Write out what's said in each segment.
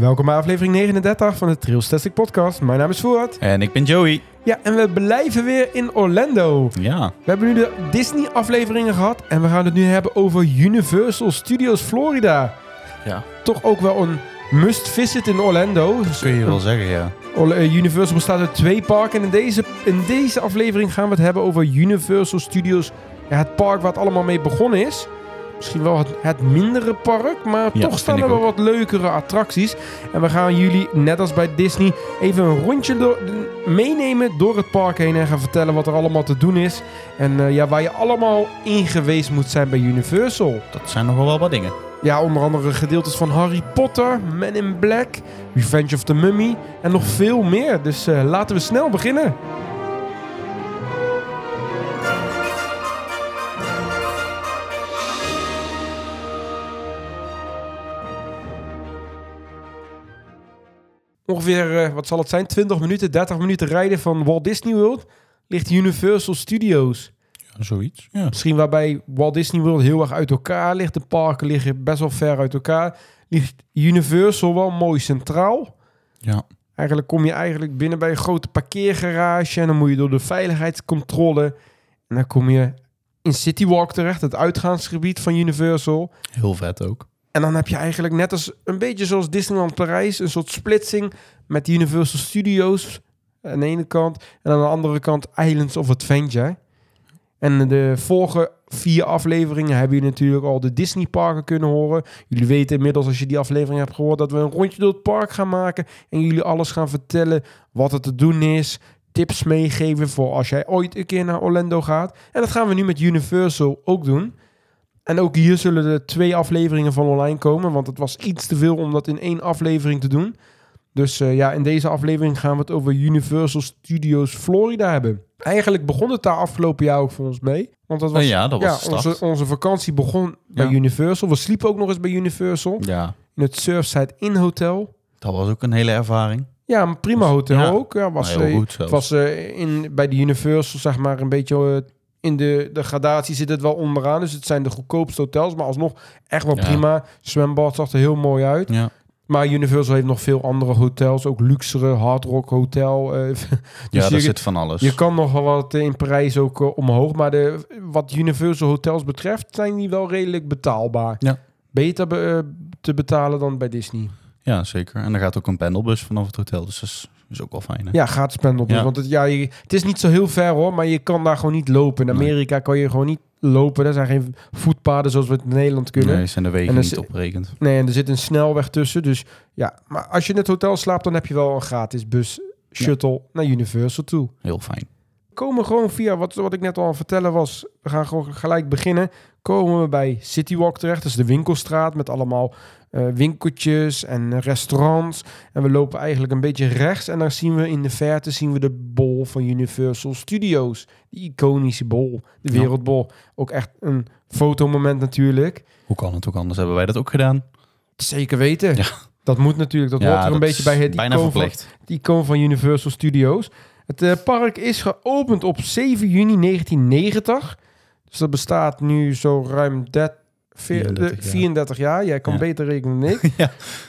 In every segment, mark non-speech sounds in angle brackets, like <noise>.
Welkom bij aflevering 39 van de Trails Tastic Podcast. Mijn naam is Voort. En ik ben Joey. Ja, en we blijven weer in Orlando. Ja. We hebben nu de Disney-afleveringen gehad en we gaan het nu hebben over Universal Studios Florida. Ja. Toch ook wel een must-visit in Orlando. Dat kun je wel zeggen, ja. Eh, Universal bestaat uit twee parken en in deze, in deze aflevering gaan we het hebben over Universal Studios. Ja, het park waar het allemaal mee begonnen is. Misschien wel het, het mindere park, maar Ja, toch staan er wel wat leukere attracties. En we gaan jullie, net als bij Disney, even een rondje door, meenemen door het park heen en gaan vertellen wat er allemaal te doen is. En eh, ja, waar je allemaal in geweest moet zijn bij Universal. Dat zijn nog wel wat dingen. Ja, onder andere gedeeltes van Harry Potter, Men in Black, Revenge of the Mummy en nog veel meer. Dus eh, laten we snel beginnen. Ongeveer, eh, wat zal het zijn, 20 minuten, 30 minuten rijden van Walt Disney World ligt Universal Studios. Ja, zoiets. Ja. Misschien waarbij Walt Disney World heel erg uit elkaar ligt. De parken liggen best wel ver uit elkaar. Ligt Universal wel mooi centraal. Ja. Eigenlijk kom je eigenlijk binnen bij een grote parkeergarage. En dan moet je door de veiligheidscontrole. En dan kom je in City Walk terecht. Het uitgaansgebied van Universal. Heel vet ook. En dan heb je eigenlijk net als een beetje zoals Disneyland Parijs. Een soort splitsing met Universal Studios aan de ene kant. En aan de andere kant Islands of Adventure. En de vorige vier afleveringen hebben jullie natuurlijk al de Disney parken kunnen horen. Jullie weten inmiddels als je die aflevering hebt gehoord dat we een rondje door het park gaan maken. En jullie alles gaan vertellen wat er te doen is. Tips meegeven voor als jij ooit een keer naar Orlando gaat. En dat gaan we nu met Universal ook doen. En ook hier zullen er twee afleveringen van online komen. Want het was iets te veel om dat in één aflevering te doen. Dus eh, ja, in deze aflevering gaan we het over Universal Studios Florida hebben. Eigenlijk begon het daar afgelopen jaar ook voor ons mee. Want dat was, ja, dat was onze, onze vakantie begon bij. Universal. We sliepen ook nog eens bij Universal. Ja. In het Surfside Inn Hotel. Dat was ook een hele ervaring. Ja, een prima hotel Ja. ook. Ja, was, Nou, heel eh, goed het was eh, in, bij de Universal, zeg maar, een beetje in de, de gradatie zit het wel onderaan. Dus het zijn de goedkoopste hotels, maar alsnog echt wel Ja. prima. Zwembad zag er heel mooi uit. Ja. Maar Universal heeft nog veel andere hotels, ook luxere Hard Rock Hotel. eh, <laughs> dus ja, daar je, zit van alles. je kan nog wel wat in prijs ook eh, omhoog, maar de, wat Universal hotels betreft zijn die wel redelijk betaalbaar. Ja. Beter be- eh, te betalen dan bij Disney. Ja, zeker. En er gaat ook een pendelbus vanaf het hotel. Dus dat is, is ook wel fijn. Hè? Ja, gratis pendelbus. Ja. Want het, ja, je- het is niet zo heel ver hoor, maar je kan daar gewoon niet lopen. In Nee. Amerika kan je gewoon niet lopen. Er zijn geen voetpaden zoals we het in Nederland kunnen. Nee, zijn de wegen niet opgerekend. Nee, en er zit een snelweg tussen. Dus ja, maar als je in het hotel slaapt, dan heb je wel een gratis bus shuttle naar Universal toe. Heel fijn. Komen gewoon via wat, wat ik net al aan vertellen was. We gaan gewoon gelijk beginnen. Komen we bij City Walk terecht. Dat is de winkelstraat met allemaal eh, winkeltjes en eh, restaurants. En we lopen eigenlijk een beetje rechts. En dan zien we in de verte zien we de bol van Universal Studios. Die iconische bol. De Ja. wereldbol. Ook echt een fotomoment natuurlijk. Hoe kan het ook anders? Hebben wij dat ook gedaan? Zeker weten. Ja. Dat moet natuurlijk. Dat ja, hoort er een beetje bij het bijna icoon van, het icoon van Universal Studios. Het eh, park is geopend op 7 juni 1990. Dus dat bestaat nu zo ruim 30, 34 jaar. 34 jaar. Jij kan Ja. beter rekenen dan <laughs> ik. Ja,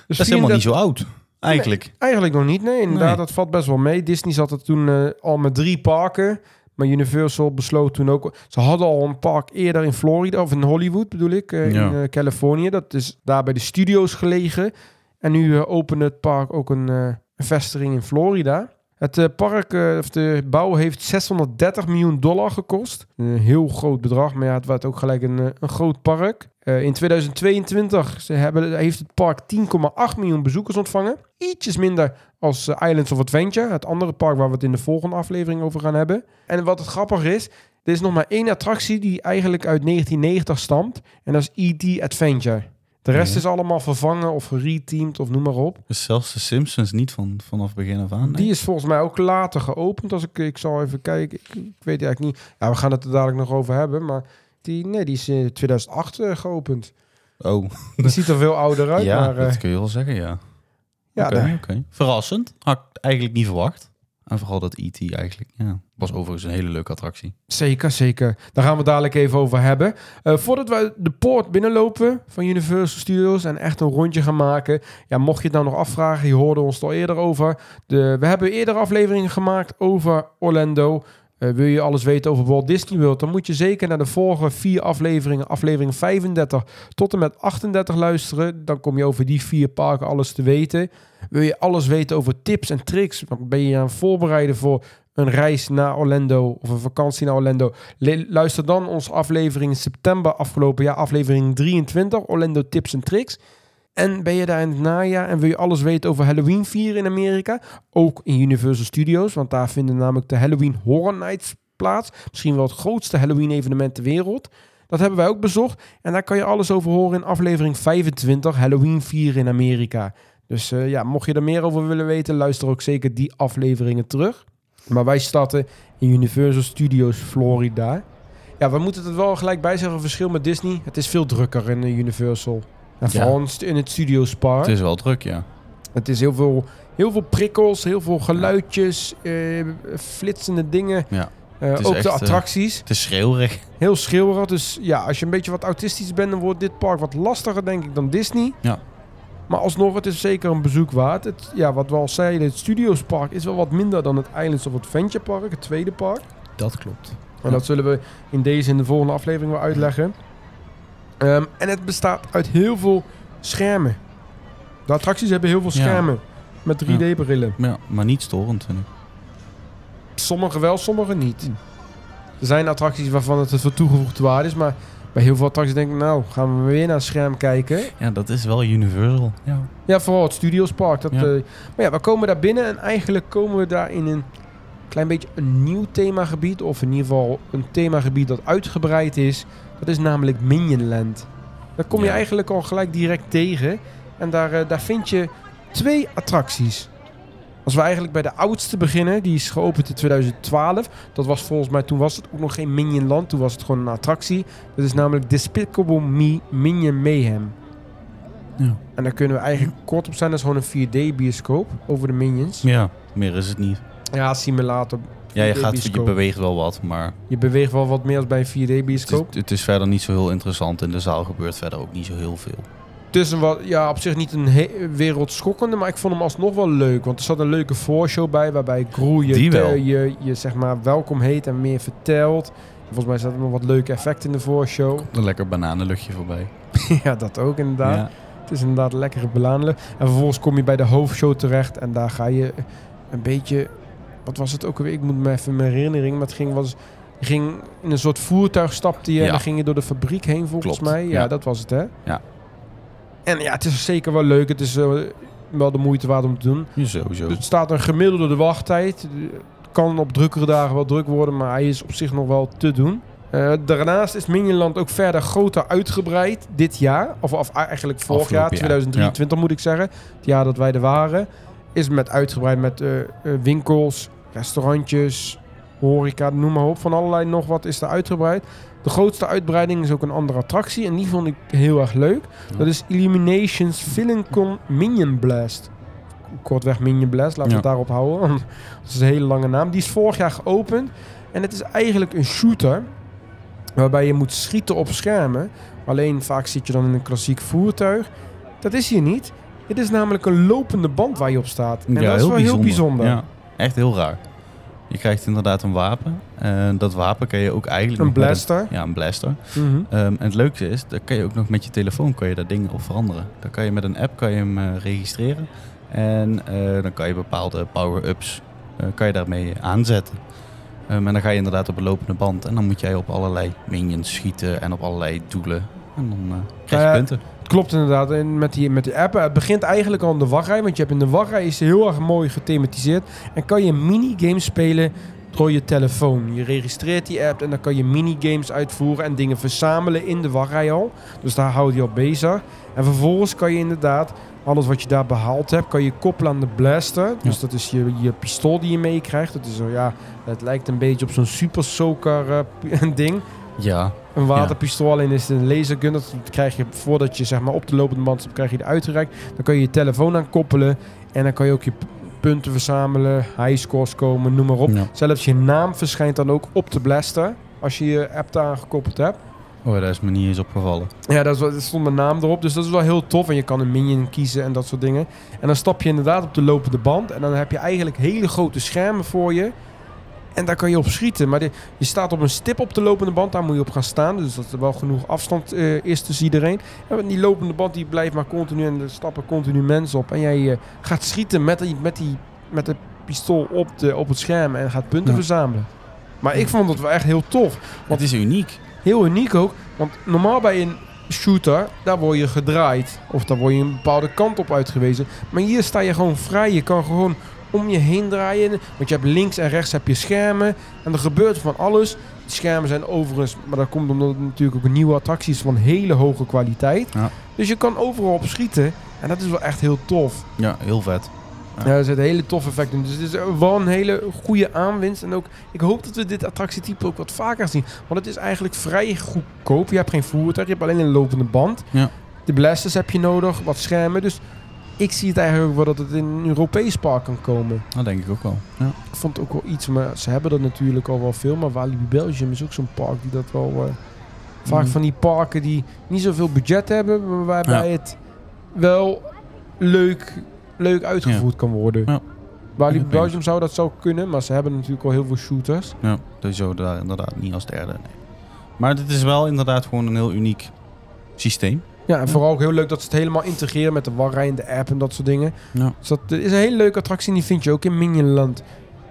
Dus Dat is helemaal niet zo oud. Eigenlijk. Eigenlijk nog niet, nee. Inderdaad, Nee. dat valt best wel mee. Disney zat er toen eh, al met drie parken. Maar Universal besloot toen ook... Ze hadden al een park eerder in Florida, of in Hollywood bedoel ik, eh, Ja. in eh, Californië. Dat is daar bij de studio's gelegen. En nu opende het park ook een, een vestiging in Florida. Het eh, park, eh, of de bouw heeft 630 miljoen dollar gekost. Een heel groot bedrag, maar ja, het werd ook gelijk een, eh, een groot park. In 2022 ze hebben, heeft het park 10,8 miljoen bezoekers ontvangen. Ietsjes minder als Islands of Adventure, het andere park waar we het in de volgende aflevering over gaan hebben. En wat het grappig is, er is nog maar één attractie die eigenlijk uit 1990 stamt. En dat is E.T. Adventure. De rest is allemaal vervangen of gereteamd of noem maar op. Dus zelfs de Simpsons niet van, vanaf begin af aan. nee? Die is volgens mij ook later geopend. Als ik, ik zal even kijken. Ik, ik weet eigenlijk niet. Ja, we gaan het er dadelijk nog over hebben. Maar die, nee, die is in 2008 eh, geopend. Oh, Die ziet er veel ouder uit. <laughs> ja, maar, eh, dat kun je wel zeggen, ja. ja, oké. Verrassend. Had ik eigenlijk niet verwacht. En vooral dat E.T. eigenlijk, ja. Was overigens een hele leuke attractie. Zeker, zeker. Daar gaan we dadelijk even over hebben. Eh, voordat we de poort binnenlopen van Universal Studios en echt een rondje gaan maken. Ja, mocht je het nou nog afvragen, je hoorde ons al eerder over. De, we hebben eerder afleveringen gemaakt over Orlando. Eh, wil je alles weten over Walt Disney World, dan moet je zeker naar de vorige vier afleveringen, aflevering 35 tot en met 38 luisteren. Dan kom je over die vier parken alles te weten. Wil je alles weten over tips en tricks? Ben je aan het voorbereiden voor een reis naar Orlando of een vakantie naar Orlando? Luister dan onze aflevering in september afgelopen jaar, aflevering 23, Orlando tips en tricks. En ben je daar in het najaar en wil je alles weten over Halloween vieren in Amerika? Ook in Universal Studios, want daar vinden namelijk de Halloween Horror Nights plaats. Misschien wel het grootste Halloween evenement ter wereld. Dat hebben wij ook bezocht. En daar kan je alles over horen in aflevering 25, Halloween vieren in Amerika. Dus eh, ja, mocht je er meer over willen weten, luister ook zeker die afleveringen terug. Maar wij starten in Universal Studios Florida. Ja, we moeten het wel gelijk bij zeggen, verschil met Disney. Het is veel drukker in eh, Universal. En Ja. vooral in in het Studios Park. Het is wel druk, ja. Het is heel veel, heel veel prikkels, heel veel geluidjes, eh, flitsende dingen. Ja. Eh, ook echt, de eh, attracties. Het is schreeuwerig. Heel schreeuwerig. Dus ja, als je een beetje wat autistisch bent, dan wordt dit park wat lastiger, denk ik, dan Disney. Ja. Maar alsnog, het is zeker een bezoek waard. Het, ja, wat we al zeiden, het Studios Park is wel wat minder dan het Islands of Adventure Park, het tweede park. Dat klopt. En dat zullen we in deze en de volgende aflevering wel uitleggen. Ehm, en het bestaat uit heel veel schermen. De attracties hebben heel veel Ja. schermen. Met 3D-brillen. Ja, maar niet storend, vind ik. Sommige wel, sommige niet. Hm. Er zijn attracties waarvan het het voor toegevoegde waarde is. Maar bij heel veel attracties denk ik, nou, gaan we weer naar een scherm kijken. Ja, dat is wel Universal. Ja. Ja, vooral het Studios Park. Dat, Ja. eh, maar ja, we komen daar binnen en eigenlijk komen we daar in een klein beetje een nieuw themagebied. Of in ieder geval een themagebied dat uitgebreid is. Dat is namelijk Minionland. Daar kom je Ja. eigenlijk al gelijk direct tegen. En daar, eh, daar vind je twee attracties. Als we eigenlijk bij de oudste beginnen, die is geopend in 2012. Dat was volgens mij, toen was het ook nog geen Minionland. Toen was het gewoon een attractie. Dat is namelijk Despicable Me Minion Mayhem. Ja. En daar kunnen we eigenlijk kort op zijn. Dat is gewoon een 4D-bioscoop over de Minions. ja, meer is het niet. Ja, simulator. Ja, je, gaat, je beweegt wel wat, maar Je beweegt wel wat meer als bij een het is, 4D-bioscoop. het is verder niet zo heel interessant. In de zaal gebeurt verder ook niet zo heel veel. Het is een wat, ja, op zich niet een wereldschokkende, maar ik vond hem alsnog wel leuk. Want er zat een leuke voorshow bij, waarbij Groe je, je, je zeg maar welkom heet en meer vertelt. Volgens mij zat er nog wat leuke effecten in de voorshow. Een lekker bananenluchtje voorbij. <laughs> ja, dat ook inderdaad. Ja. Het is inderdaad lekkere belanelen. En vervolgens kom je bij de hoofdshow terecht en daar ga je een beetje... Wat was het ook alweer? Ik moet me even mijn herinnering, maar het ging... Was, ging in een soort voertuig stapte je en Ja. dan ging je door de fabriek heen volgens Klopt, mij. Ja, ja. dat was het hè? Ja. En ja, het is zeker wel leuk. Het is eh, wel de moeite waard om te doen. Ja, Sowieso. Er staat een gemiddelde wachttijd. Kan op drukkere dagen wel druk worden, maar hij is op zich nog wel te doen. Eh, daarnaast is Minionland ook verder groter uitgebreid dit jaar. Of, of eigenlijk vorig Afgelopen jaar, 2023 moet ik zeggen. Het jaar dat wij er waren. Is met uitgebreid met eh, eh, winkels, restaurantjes, horeca, noem maar op. Van allerlei nog wat is er uitgebreid. De grootste uitbreiding is ook een andere attractie. En die vond ik heel erg leuk. Ja. Dat is Illuminations Fillincon Minion Blast. Kortweg Minion Blast, laten we Ja. het daarop houden. want Dat is een hele lange naam. Die is vorig jaar geopend. En het is eigenlijk een shooter. Waarbij je moet schieten op schermen. Alleen vaak zit je dan in een klassiek voertuig. Dat is hier niet. Dit is namelijk een lopende band waar je op staat. En dat is wel heel bijzonder. Ja, echt heel raar. Je krijgt inderdaad een wapen. En dat wapen kan je ook eigenlijk... Een blaster. ja, een blaster. Mhm. Ehm, en het leuke is, daar kan je ook nog met je telefoon kan je daar dingen op veranderen. Dan kan je met een app kan je hem eh, registreren. En eh, dan kan je bepaalde power-ups eh, kan je daarmee aanzetten. Ehm, en dan ga je inderdaad op een lopende band. En dan moet jij op allerlei minions schieten en op allerlei doelen. En dan krijg je Ja, punten. Klopt inderdaad. En met die, met die app. Het begint eigenlijk al in de wachtrij. Want je hebt in de wachtrij is heel erg mooi gethematiseerd. En kan je minigames spelen door je telefoon. Je registreert die app en dan kan je minigames uitvoeren en dingen verzamelen in de wachtrij al. Dus daar houdt je al bezig. En vervolgens kan je inderdaad alles wat je daar behaald hebt, kan je koppelen aan de blaster. Dus dat is je, je pistool die je meekrijgt. Dat is zo, ja, het lijkt een beetje op zo'n super soaker eh, <laughs> ding. Ja, Een waterpistool, alleen is het een lasergun. Dat krijg je voordat je zeg maar, op de lopende band staat, krijg je eruit gereikt. Dan kan je je telefoon aan koppelen. En dan kan je ook je, punten verzamelen, highscores komen, noem maar op. Ja. Zelfs je naam verschijnt dan ook op de blaster als je je app daar gekoppeld hebt. Oh, daar is me niet eens opgevallen. Ja, dat, is wel, er stond mijn naam erop, dus dat is wel heel tof. En je kan een minion kiezen en dat soort dingen. En dan stap je inderdaad op de lopende band. En dan heb je eigenlijk hele grote schermen voor je. En daar kan je op schieten. Maar de- je staat op een stip op de lopende band, daar moet je op gaan staan. Dus dat er wel genoeg afstand eh, is tussen iedereen. En die lopende band die blijft maar continu en er stappen continu mensen op. En jij eh, gaat schieten met, die, met, die, met de pistool op, de, op het scherm en gaat punten Ja. verzamelen. Maar ik vond het wel echt heel tof. Wat is uniek? Heel uniek ook. Want normaal bij een shooter, daar word je gedraaid. Of daar word je een bepaalde kant op uitgewezen. Maar hier sta je gewoon vrij. Je kan gewoon om je heen draaien. Want je hebt links en rechts heb je schermen. En er gebeurt van alles. Die schermen zijn overigens, maar dat komt omdat het natuurlijk ook een nieuwe attractie is van hele hoge kwaliteit. Ja. Dus je kan overal op schieten. En dat is wel echt heel tof. Ja, heel vet. Ja, er zitten hele toffe effecten in. Dus het is wel een hele goede aanwinst. En ook, ik hoop dat we dit attractietype ook wat vaker zien. Want het is eigenlijk vrij goedkoop. Je hebt geen voertuig, je hebt alleen een lopende band. Ja. De blasters heb je nodig, wat schermen. Dus ik zie het eigenlijk ook wel dat het in een Europees park kan komen. Dat denk ik ook wel. Ja. Ik vond het ook wel iets, maar ze hebben dat natuurlijk al wel veel. Maar Walibi Belgium is ook zo'n park die dat wel... eh, vaak Mm. van die parken die niet zoveel budget hebben, maar waarbij Ja. het wel leuk, leuk uitgevoerd kan worden. Ja. Walibi Belgium zou dat zo kunnen, maar ze hebben natuurlijk al heel veel shooters. Ja, sowieso inderdaad niet als derde. Nee. Maar dit is wel inderdaad gewoon een heel uniek systeem. Ja, en vooral ook heel leuk dat ze het helemaal integreren met de wachtrij en de app en dat soort dingen. Ja. Dus dat is een hele leuke attractie en die vind je ook in Minionland.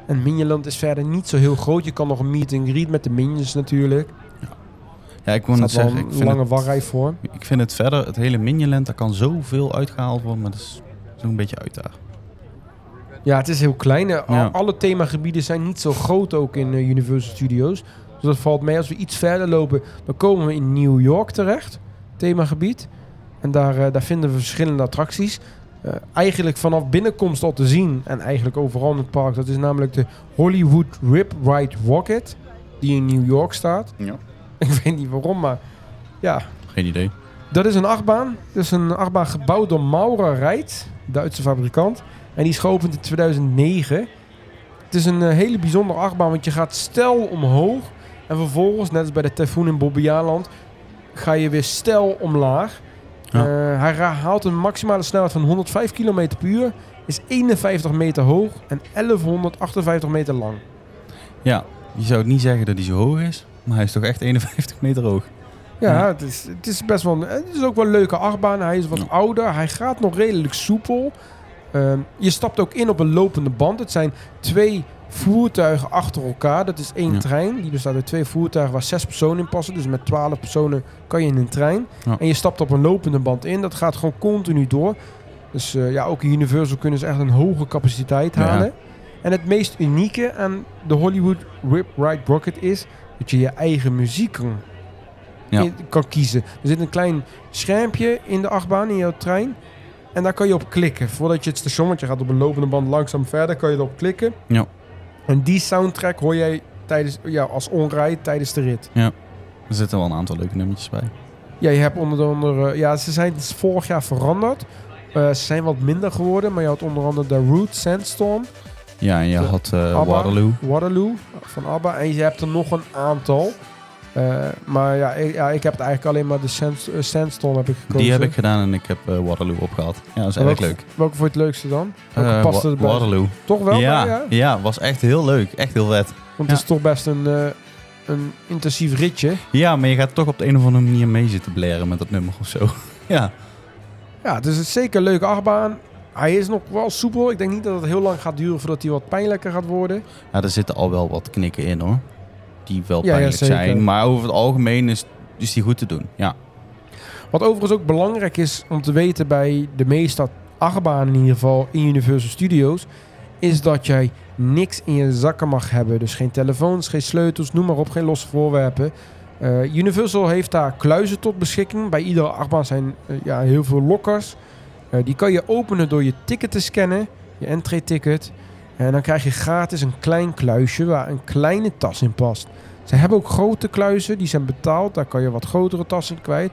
En Minionland is verder niet zo heel groot. Je kan nog een meet and greet met de minions natuurlijk. Ja, ik moet staat het zeggen. Ik vind lange wachtrij voor. ik vind het verder, het hele Minionland, daar kan zoveel uitgehaald worden, maar dat is zo'n beetje uit daar. Ja, het is heel klein. Eh, Ja. Alle themagebieden zijn niet zo groot ook in eh, Universal Studios. Dus dat valt mee. Als we iets verder lopen, dan komen we in New York terecht. Themagebied. En daar, eh, daar vinden we verschillende attracties. Eh, eigenlijk vanaf binnenkomst al te zien. En eigenlijk overal in het park. Dat is namelijk de Hollywood Rip Ride Rocket. Die in New York staat. Ja. <laughs> Ik weet niet waarom, maar ja, Geen idee. dat is een achtbaan. Dat is een achtbaan gebouwd door Maurer Rijt, Duitse fabrikant. En die is geopend in 2009. Het is een eh, hele bijzondere achtbaan, want je gaat stel omhoog. En vervolgens, net als bij de Typhoon in Bobbejaanland, ga je weer stel omlaag. Ja. Eh, hij haalt een maximale snelheid van 105 km per uur. Is 51 meter hoog en 1158 meter lang. Ja, je zou het niet zeggen dat hij zo hoog is, maar hij is toch echt 51 meter hoog. Ja, Ja. Het, is, het is best wel. Het is ook wel een leuke achtbaan. Hij is wat Ja. ouder. Hij gaat nog redelijk soepel. Ehm, je stapt ook in op een lopende band. Het zijn twee voertuigen achter elkaar. Dat is één Ja. trein. Die bestaat uit twee voertuigen waar zes personen in passen. Dus met twaalf personen kan je in een trein. Ja. En je stapt op een lopende band in. Dat gaat gewoon continu door. Dus eh, ja, ook in Universal kunnen ze echt een hoge capaciteit Ja. halen. En het meest unieke aan de Hollywood Rip Ride Rocket is dat je je eigen muziek kan in- kan kiezen. Er zit een klein schermpje in de achtbaan in jouw trein. En daar kan je op klikken. Voordat je het station, want je gaat op een lopende band langzaam verder, kan je erop klikken. Ja. En die soundtrack hoor jij tijdens, ja, als onrij tijdens de rit. Er zitten wel een aantal leuke nummertjes bij. Ja, je hebt onder andere... Ja, ze zijn dus vorig jaar veranderd. Eh, ze zijn wat minder geworden. Maar je had onder andere de Root Sandstorm. Ja, en je De had eh. Waterloo. Waterloo van ABBA. En je hebt er nog een aantal. Eh, maar ja ik, ja, ik heb het eigenlijk alleen maar de eh, Sandstorm heb ik gekozen. Die heb ik gedaan en ik heb eh, Waterloo opgehaald. Ja, dat is welke- leuk. Welke vond je het leukste dan? Welke Wa-? Waterloo. Toch wel? ja, Ja. ja. was echt heel leuk. Echt heel vet. Want Ja. het is toch best een, een intensief ritje. Ja, maar je gaat toch op de een of andere manier mee zitten blaren met dat nummer of zo. <laughs> ja. Ja, het is zeker een leuke achtbaan. Hij is nog wel soepel. Ik denk niet dat het heel lang gaat duren voordat hij wat pijnlijker gaat worden. ja, er zitten al wel wat knikken in hoor. Die wel Ja, pijnlijk zijn. Maar over het algemeen is, is die goed te doen. Ja. Wat overigens ook belangrijk is om te weten bij de meeste achtbanen in ieder geval in Universal Studios... is dat jij niks in je zakken mag hebben. Dus geen telefoons, geen sleutels, noem maar op, geen losse voorwerpen. Eh, Universal heeft daar kluizen tot beschikking. Bij iedere achtbaan zijn eh, ja, heel veel lokkers. Eh, die kan je openen door je ticket te scannen, je entree-ticket. En dan krijg je gratis een klein kluisje waar een kleine tas in past. Ze hebben ook grote kluizen, die zijn betaald. Daar kan je wat grotere tassen kwijt.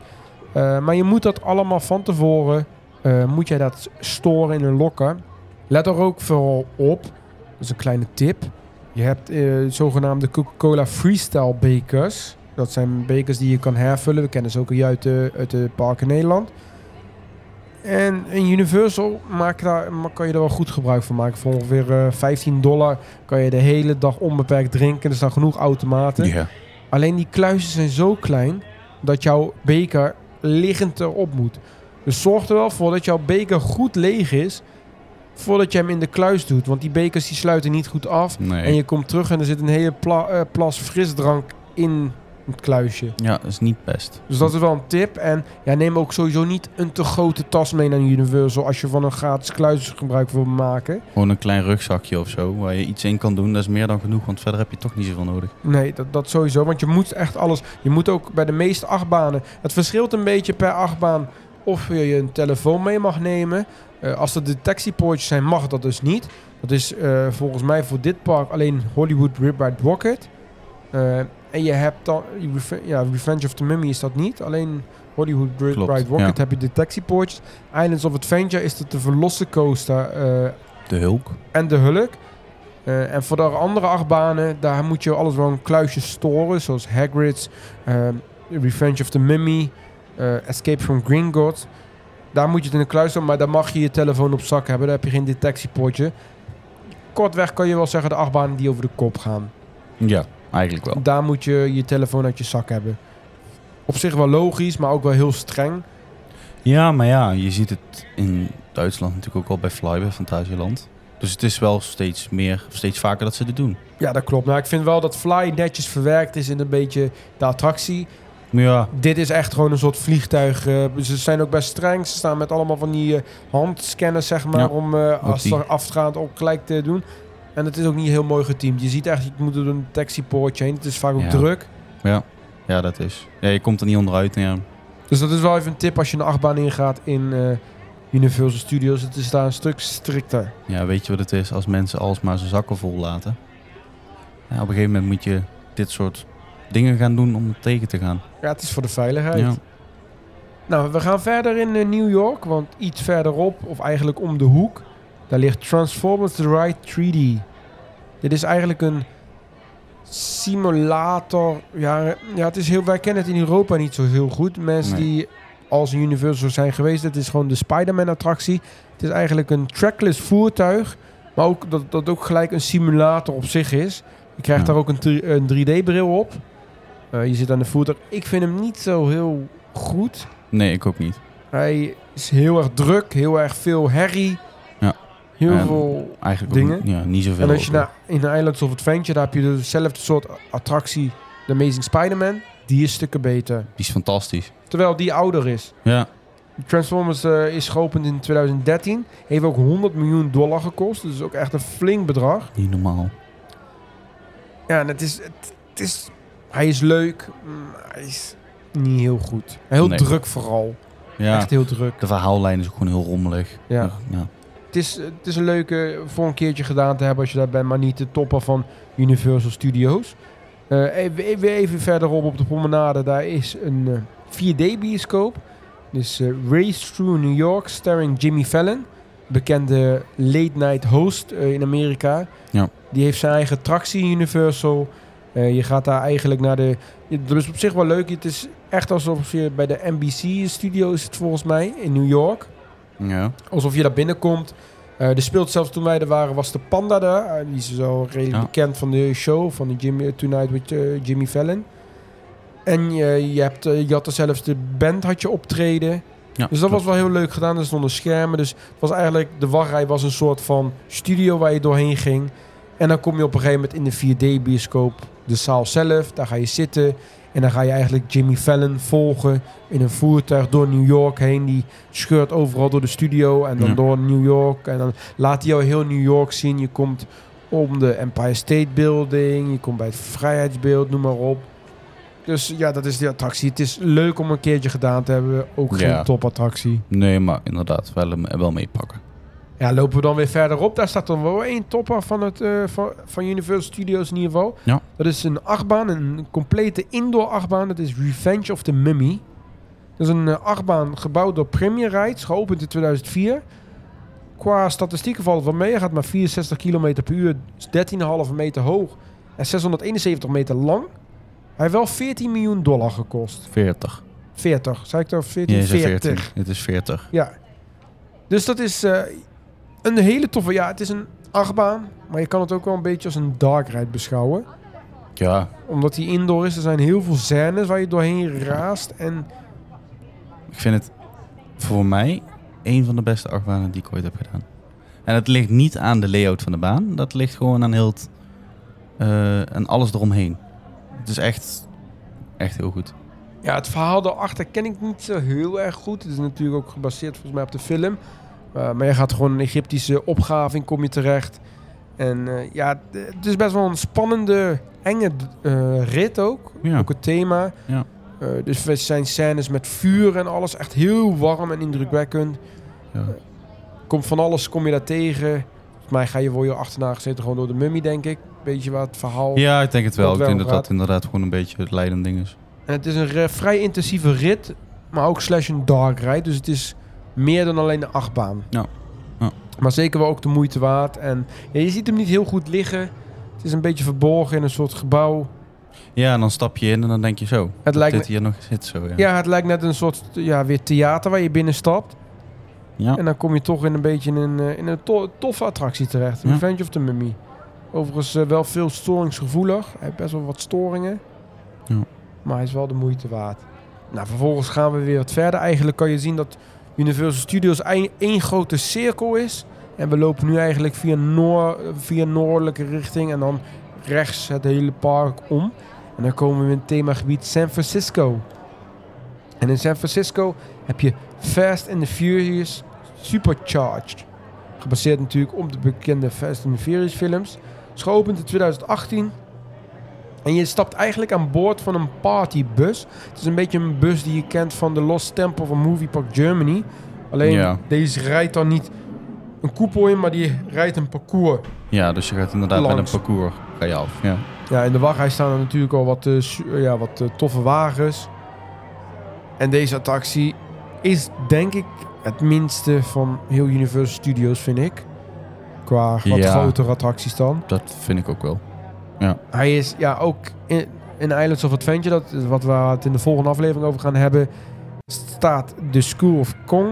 Eh, maar je moet dat allemaal van tevoren, eh, moet jij dat storen in een lokker. Let er ook vooral op, dat is een kleine tip. Je hebt eh, zogenaamde Coca-Cola Freestyle bekers. Dat zijn bekers die je kan hervullen. We kennen ze ook uit de, uit de parken Nederland. En in Universal maak daar, kan je er wel goed gebruik van maken. Voor ongeveer eh, 15 dollar kan je de hele dag onbeperkt drinken. Er staan genoeg automaten. Alleen die kluisjes zijn zo klein dat jouw beker liggend erop moet. Dus zorg er wel voor dat jouw beker goed leeg is voordat je hem in de kluis doet. Want die bekers die sluiten niet goed af. Nee. En je komt terug en er zit een hele pla- eh, plas frisdrank in het kluisje. Ja, dat is niet best. Dus dat is wel een tip. En ja, neem ook sowieso niet een te grote tas mee naar Universal als je van een gratis kluis gebruik wil maken. Gewoon een klein rugzakje of zo, waar je iets in kan doen. Dat is meer dan genoeg, want verder heb je toch niet zoveel nodig. Nee, dat, dat sowieso. Want je moet echt alles. Je moet ook bij de meeste achtbanen. Het verschilt een beetje per achtbaan of je een telefoon mee mag nemen. Eh, als er detectiepoortjes zijn, mag dat dus niet. Dat is eh, volgens mij voor dit park alleen Hollywood Riptide Rocket. Eh, en je hebt dan. Ja, Revenge of the Mummy is dat niet. Alleen Hollywood Riptide Klopt, Rocket ja. heb je detectiepoortjes. Islands of Adventure is dat de verlossen coaster. eh, De hulk. en de Hulk. Eh, en voor de andere achtbanen, daar moet je alles wel een kluisje storen. Zoals Hagrid's, eh, Revenge of the Mummy, Escape from Gringotts. Daar moet je het in een kluis doen, maar daar mag je je telefoon op zak hebben. Daar heb je geen detectiepoortje. Kortweg kan je wel zeggen de achtbanen die over de kop gaan. Ja, eigenlijk wel. Daar moet je je telefoon uit je zak hebben. Op zich wel logisch, maar ook wel heel streng. Ja, maar ja, je ziet het in Duitsland natuurlijk ook al bij Fly bij Fantasieland. Dus het is wel steeds meer, steeds vaker dat ze dit doen. Ja, dat klopt. Nou, ik vind wel dat Fly netjes verwerkt is in een beetje de attractie. Maar ja, Dit is echt gewoon een soort vliegtuig. eh, ze zijn ook best streng. Ze staan met allemaal van die eh, handscanners, zeg maar, Ja, om eh, als er afgaand ook gelijk te doen. En het is ook niet heel mooi geteamd. Je ziet echt, je moet door een taxipoortje heen. Het is vaak ook Ja. druk. ja, dat is. Ja, je komt er niet onderuit. Ja. Dus dat is wel even een tip als je een achtbaan ingaat in eh, Universal Studios. Het is daar een stuk strikter. ja, weet je wat het is? Als mensen alsmaar zijn zakken vol laten. Ja, op een gegeven moment moet je dit soort dingen gaan doen om het tegen te gaan. Ja, het is voor de veiligheid. Ja. Nou, we gaan verder in eh, New York, want iets verderop, of eigenlijk om de hoek, daar ligt Transformers The Ride 3D. Dit is eigenlijk een simulator. Ja, ja het is heel, wij kennen het in Europa niet zo heel goed. Mensen Nee. die als Universal zijn geweest, het is gewoon de Spider-Man attractie. Het is eigenlijk een trackless voertuig, maar ook dat, dat ook gelijk een simulator op zich is. Je krijgt Ja. daar ook een, een 3D-bril op. Eh, je zit aan de voertuig. Ik vind hem niet zo heel goed. Nee, ik ook niet. Hij is heel erg druk, heel erg veel herrie. Heel En veel Eigenlijk Dingen. Ook, ja, niet zoveel. En als je naar in de Islands of Adventure, daar heb je dezelfde soort attractie, The Amazing Spider-Man. Die is stukken beter. Die is fantastisch. Terwijl die ouder is. Ja, Transformers eh, is geopend in 2013. Heeft ook 100 miljoen dollar gekost. Dus ook echt een flink bedrag. niet normaal. Ja, en het is, het, het is... Hij is leuk, maar hij is niet heel goed. Heel Nee. druk vooral. Ja, Echt heel druk. de verhaallijn is ook gewoon heel rommelig. Ja. ja. Het is, het is een leuke voor een keertje gedaan te hebben als je daar bent, maar niet de topper van Universal Studios. Eh, even, even, verderop op de promenade, daar is een eh, 4D-bioscoop. Dus eh, Race Through New York, starring Jimmy Fallon. Bekende late-night host eh, in Amerika. Ja. Die heeft zijn eigen attractie in Universal. Eh, je gaat daar eigenlijk naar de... Dat is op zich wel leuk. Het is echt alsof je bij de NBC-studio is het volgens mij, in New York ja. alsof je daar binnenkomt. Eh er speelt zelfs toen wij er waren, was de Panda daar. Eh, die is zo redelijk Ja. bekend van de show, van de Jimmy, Tonight with eh, Jimmy Fallon. En je, je, hebt, eh, je had er zelfs de band had je optreden. Ja, Dus dat was wel heel leuk gedaan. Er stonden schermen. Dus het was eigenlijk, de wachtrij was een soort van studio waar je doorheen ging. En dan kom je op een gegeven moment in de 4D-bioscoop, de zaal zelf. Daar ga je zitten. En dan ga je eigenlijk Jimmy Fallon volgen in een voertuig door New York heen. Die scheurt overal door de studio en dan Ja. door New York. En dan laat hij jou heel New York zien. Je komt om de Empire State Building. Je komt bij het Vrijheidsbeeld, noem maar op. Dus ja, dat is die attractie. Het is leuk om een keertje gedaan te hebben. Ook geen Ja. topattractie. Nee, maar inderdaad, wel, hem- wel meepakken. Ja, lopen we dan weer verderop. Daar staat dan wel één topper van, het, eh, van, van Universal Studios in ieder geval. Ja. Dat is een achtbaan, een complete indoor achtbaan. Dat is Revenge of the Mummy. Dat is een eh, achtbaan gebouwd door Premier Rides, geopend in 2004. qua statistieken valt het wel mee. Hij gaat maar 64 km per uur, is 13,5 meter hoog en 671 meter lang. Hij heeft wel 14 miljoen dollar gekost. 40. 40, zei ik toch? 14? Ja, je zei 40. 14. Het is 40. Ja. Dus dat is eh, een hele toffe... Ja, het is een achtbaan, maar je kan het ook wel een beetje als een dark ride beschouwen. Ja, Omdat die indoor is, er zijn heel veel scènes waar je doorheen raast. En ik vind het voor mij een van de beste achtbanen die ik ooit heb gedaan. En het ligt niet aan de layout van de baan. Dat ligt gewoon aan heel het, eh, alles eromheen. Het is echt, echt heel goed. ja, het verhaal daarachter ken ik niet zo heel erg goed. Het is natuurlijk ook gebaseerd volgens mij op de film. Uh, maar je gaat gewoon een Egyptische opgave in, kom je terecht. En eh, ja, het is best wel een spannende, enge eh, rit ook. Ja. Ook het thema. Ja. Eh, dus er zijn scènes met vuur en alles. Echt heel warm en indrukwekkend. Ja. Komt van alles, kom je daar tegen. Volgens mij ga je voor je achterna gezeten gewoon door de mummy, denk ik. Beetje wat het verhaal. ja, ik denk het wel. Ik denk dat dat inderdaad gewoon een beetje het leidend ding is. En het is een vrij intensieve rit, maar ook slash een dark ride. Dus het is meer dan alleen de achtbaan. Ja. Ja. Maar zeker wel ook de moeite waard. En ja, je ziet hem niet heel goed liggen. Het is een beetje verborgen in een soort gebouw. Ja, en dan stap je in en dan denk je zo. Het lijkt, dit hier nog zit zo, ja. ja, het lijkt net een soort ja, weer theater waar je binnen stapt. Ja. En dan kom je toch in een beetje in een, eh, in een to- toffe attractie terecht. Ja. Revenge of the Mummy. Overigens eh, wel veel storingsgevoelig. Hij heeft best wel wat storingen. Ja. Maar hij is wel de moeite waard. Nou, vervolgens gaan we weer wat verder. Eigenlijk kan je zien dat Universal Studios één grote cirkel is. En we lopen nu eigenlijk via, noor, via noordelijke richting. En dan rechts het hele park om. En dan komen we in het themagebied San Francisco. En in San Francisco heb je Fast and the Furious Supercharged. Gebaseerd natuurlijk op de bekende Fast and the Furious films. Is geopend in 2018. En je stapt eigenlijk aan boord van een partybus. Het is een beetje een bus die je kent van de Lost Temple van Movie Park Germany. Alleen Ja. deze rijdt dan niet een koepel in, maar die rijdt een parcours. Ja, dus je gaat inderdaad met Langs. een parcours ga je af. Ja. Ja, in de wachtrij staan er natuurlijk al wat, eh, ja, wat eh, toffe wagens. En deze attractie is denk ik het minste van heel Universal Studios, vind ik. Qua wat Ja. grotere attracties dan. Dat vind ik ook wel. Hij is ja ook in, in Islands of Adventure, dat wat we het in de volgende aflevering over gaan hebben, staat de School of Kong.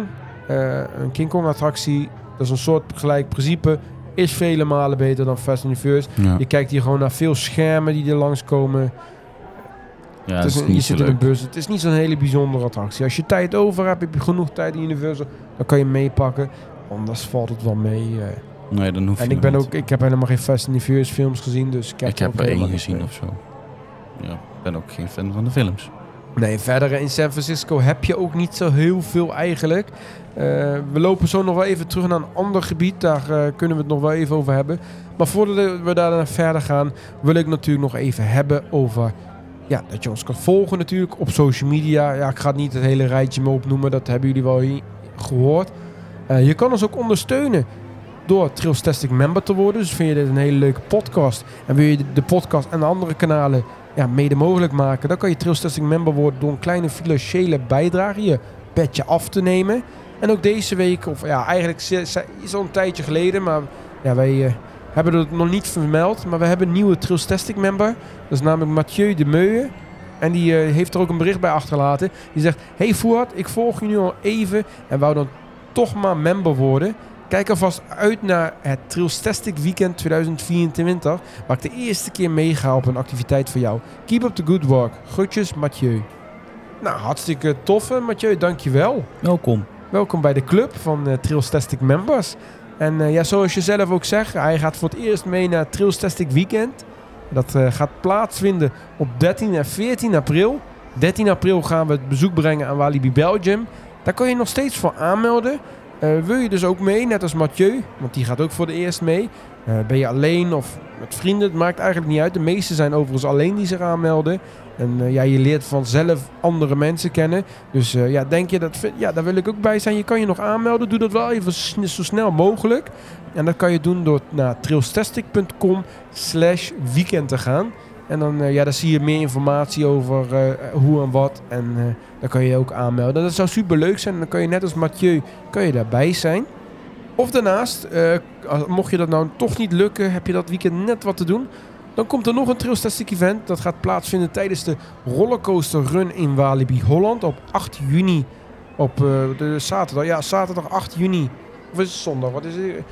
Eh, een King Kong attractie. Dat is een soort gelijk principe. Is vele malen beter dan Fast and Furious. Ja, Je kijkt hier gewoon naar veel schermen die er langskomen. ja Het is is een- je zit in een bus. Het is niet zo'n hele bijzondere attractie. Als je tijd over hebt, heb je genoeg tijd in Universal, dan kan je meepakken. Anders valt het wel mee. eh. Nee, dan hoef je En ik, ben niet. ook, ik heb helemaal geen Fast and Furious films gezien, dus ik heb, Ik heb er één helemaal gezien of zo. Ja, ik ben ook geen fan van de films. Nee, verder in San Francisco heb je ook niet zo heel veel eigenlijk. Eh, we lopen zo nog wel even terug naar een ander gebied. Daar eh, kunnen we het nog wel even over hebben. Maar voordat we daar verder gaan, wil ik natuurlijk nog even hebben over... Ja, dat je ons kan volgen natuurlijk op social media. Ja, ik ga niet het hele rijtje meer opnoemen. Dat hebben jullie wel gehoord. Eh, je kan ons ook ondersteunen door Trailstastic member te worden. Dus vind je dit een hele leuke podcast en wil je de- podcast en de andere kanalen ja, mede mogelijk maken, dan kan je Trailstastic member worden door een kleine financiële bijdrage je petje af te nemen. En ook deze week, of ja, eigenlijk is al een tijdje geleden, maar ja, wij eh, hebben het nog niet vermeld, maar we hebben een nieuwe Trailstastic member. Dat is namelijk Mathieu de Meuwen. En die eh, heeft er ook een bericht bij achtergelaten. Die zegt, hey Voort, ik volg je nu al even en wou dan toch maar member worden. Kijk alvast uit naar het Trailstastic Weekend 2024, waar ik de eerste keer meega op een activiteit voor jou. Keep up the good work. Groetjes, Mathieu. Nou, hartstikke tof, Mathieu. Dankjewel. Welkom. Welkom bij de club van eh Trailstastic Members. En eh, ja, zoals je zelf ook zegt, hij gaat voor het eerst mee naar Trailstastic Weekend. Dat eh, gaat plaatsvinden op 13 en 14 april. 13 april gaan we het bezoek brengen aan Walibi Belgium. Daar kan je nog steeds voor aanmelden. Eh, wil je dus ook mee, net als Mathieu, want die gaat ook voor de eerst mee. Eh, ben je alleen of met vrienden, het maakt eigenlijk niet uit. De meeste zijn overigens alleen die zich aanmelden. En eh, ja, je leert vanzelf andere mensen kennen. Dus ja, denk je dat, ja, daar wil ik ook bij zijn. Je kan je nog aanmelden. Doe dat wel even zo snel mogelijk. En dat kan je doen door naar trailstastic.com slash weekend te gaan. En dan, eh, ja, dan zie je meer informatie over eh, hoe en wat. En eh, dan kan je je ook aanmelden. Dat zou super leuk zijn. Dan kan je net als Mathieu kan je daarbij zijn. Of daarnaast, mocht je dat nou toch niet lukken, heb je dat weekend net wat te doen. Dan komt er nog een Trailstastic event. Dat gaat plaatsvinden tijdens de rollercoaster run in Walibi Holland op 8 juni. Op de zaterdag. Ja, zaterdag 8 juni. Of is het zondag? Wat is het?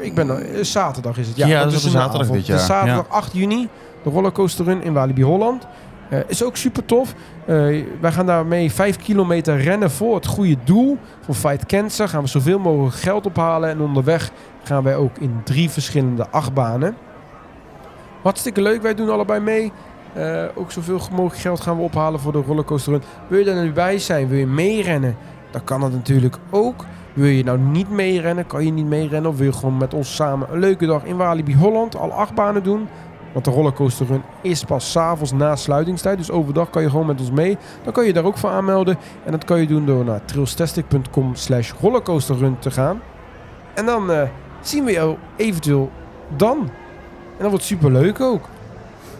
Ik ben eh, zaterdag is het. Ja, Ja, dat is een zaterdag dit jaar. Zaterdag 8 juni. De rollercoaster run in Walibi Holland. Eh, is ook super tof. Eh, wij gaan daarmee 5 kilometer rennen voor het goede doel. Voor Fight Cancer gaan we zoveel mogelijk geld ophalen. En onderweg gaan wij ook in drie verschillende achtbanen. Hartstikke leuk. Wij doen allebei mee. Ook zoveel mogelijk geld gaan we ophalen voor de rollercoaster run. Wil je er nu bij zijn? Wil je meerennen? Dan kan dat natuurlijk ook. Wil je nou niet meerennen? Kan je niet meerennen? Of wil je gewoon met ons samen een leuke dag in Walibi Holland alle acht banen doen? Want de rollercoaster run is pas s'avonds na sluitingstijd. Dus overdag kan je gewoon met ons mee. Dan kan je daar ook voor aanmelden. En dat kan je doen door naar trailstastic.com slash rollercoasterrun te gaan. En dan eh, zien we jou eventueel dan. En dat wordt super leuk ook.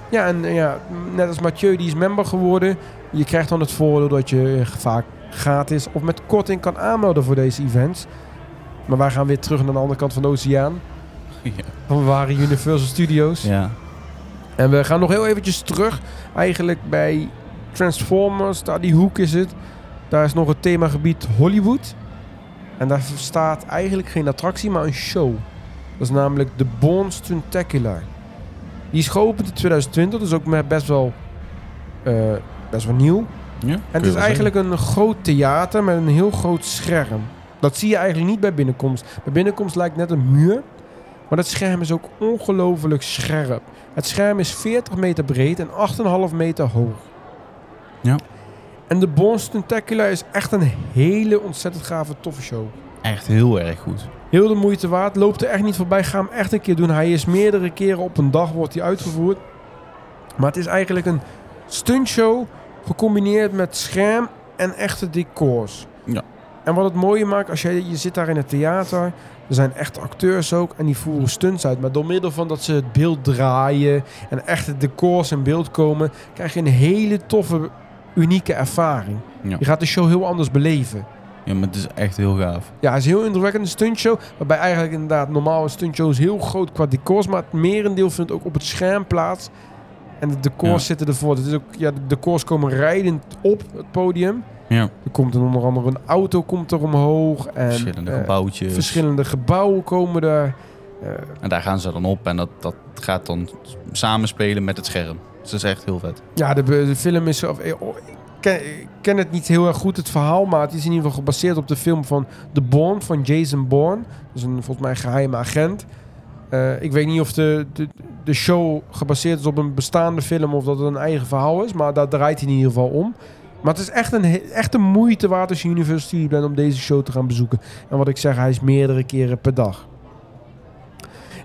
Ja, en eh, ja, net als Mathieu, die is member geworden. Je krijgt dan het voordeel dat je eh, vaak gratis of met korting kan aanmelden voor deze events. Maar wij gaan weer terug naar de andere kant van de oceaan. <laughs> Ja. Van we waren Universal Studios. Ja. En we gaan nog heel eventjes terug. Eigenlijk bij Transformers, daar die hoek is het. Daar is nog het themagebied Hollywood. En daar staat eigenlijk geen attractie, maar een show. Dat is namelijk de Born Stuntacular. Die is geopend in 2020, dus ook met best wel, eh, best wel nieuw. Ja En het is eigenlijk een groot theater met een heel groot scherm. Dat zie je eigenlijk niet bij binnenkomst. Bij binnenkomst lijkt net een muur. Maar dat scherm is ook ongelooflijk scherp. Het scherm is 40 meter breed en 8,5 meter hoog. Ja. En de Bones Tentacular is echt een hele ontzettend gave toffe show. Echt heel erg goed. Heel de moeite waard. Loopt er echt niet voorbij. Ga hem echt een keer doen. Hij is meerdere keren op een dag wordt hij uitgevoerd. Maar het is eigenlijk een stuntshow gecombineerd met scherm en echte decors. Ja. En wat het mooie maakt, als je, je zit daar in het theater, er zijn echte acteurs ook en die voeren stunts uit. Maar door middel van dat ze het beeld draaien en echte decors in beeld komen, krijg je een hele toffe, unieke ervaring. Ja. Je gaat de show heel anders beleven. Ja, maar het is echt heel gaaf. Ja, het is een heel indrukwekkende stuntshow. Waarbij eigenlijk inderdaad normaal een stuntshow is heel groot qua decors. Maar het merendeel vindt ook op het scherm plaats. En de decors Ja. zitten ervoor. Het is ook, ja, de decors komen rijdend op het podium. Ja. Er komt een onder andere een auto komt er omhoog. En, Verschillende eh, gebouwtjes. Verschillende gebouwen komen er. Eh, En daar gaan ze dan op en dat, dat gaat dan samenspelen met het scherm. Dus dat is echt heel vet. ja, de, de film is... Of, eh, oh, ik, ken, ik ken het niet heel erg goed, het verhaal. Maar het is in ieder geval gebaseerd op de film van The Bourne, van Jason Bourne. Dat is een volgens mij geheime agent. Ik weet niet of de, de, de show gebaseerd is op een bestaande film of dat het een eigen verhaal is. Maar daar draait hij in ieder geval om. Maar het is echt een, echt een moeite waard als je University bent om deze show te gaan bezoeken. En wat ik zeg, hij is meerdere keren per dag.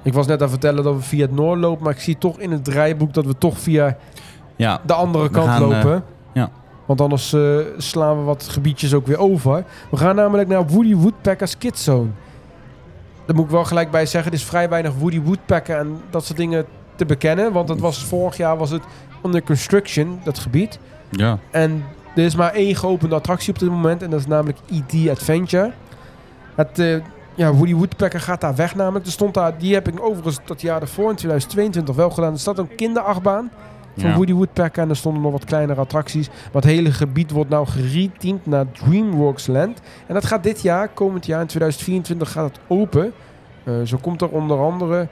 Ik was net aan het vertellen dat we via het Noord lopen. Maar ik zie toch in het draaiboek dat we toch via Ja, de andere kant gaan, lopen. eh, ja. Want anders eh, slaan we wat gebiedjes ook weer over. We gaan namelijk naar Woody Woodpecker's Kid Zone. Daar moet ik wel gelijk bij zeggen, er is vrij weinig Woody Woodpecker en dat soort dingen te bekennen. Want het was, vorig jaar was het under construction, dat gebied. ja. En er is maar één geopende attractie op dit moment. En dat is namelijk E.T. Adventure. Het, eh, ja, Woody Woodpecker gaat daar weg namelijk. Er stond daar, die heb ik overigens dat jaar ervoor, in 2022, wel gedaan. Er staat een kinderachtbaan van ja. Woody Woodpecker. En er stonden nog wat kleinere attracties. Maar het hele gebied wordt nou gereteamd naar DreamWorks Land. En dat gaat dit jaar, komend jaar in 2024, gaat het open. Eh, zo komt er onder andere,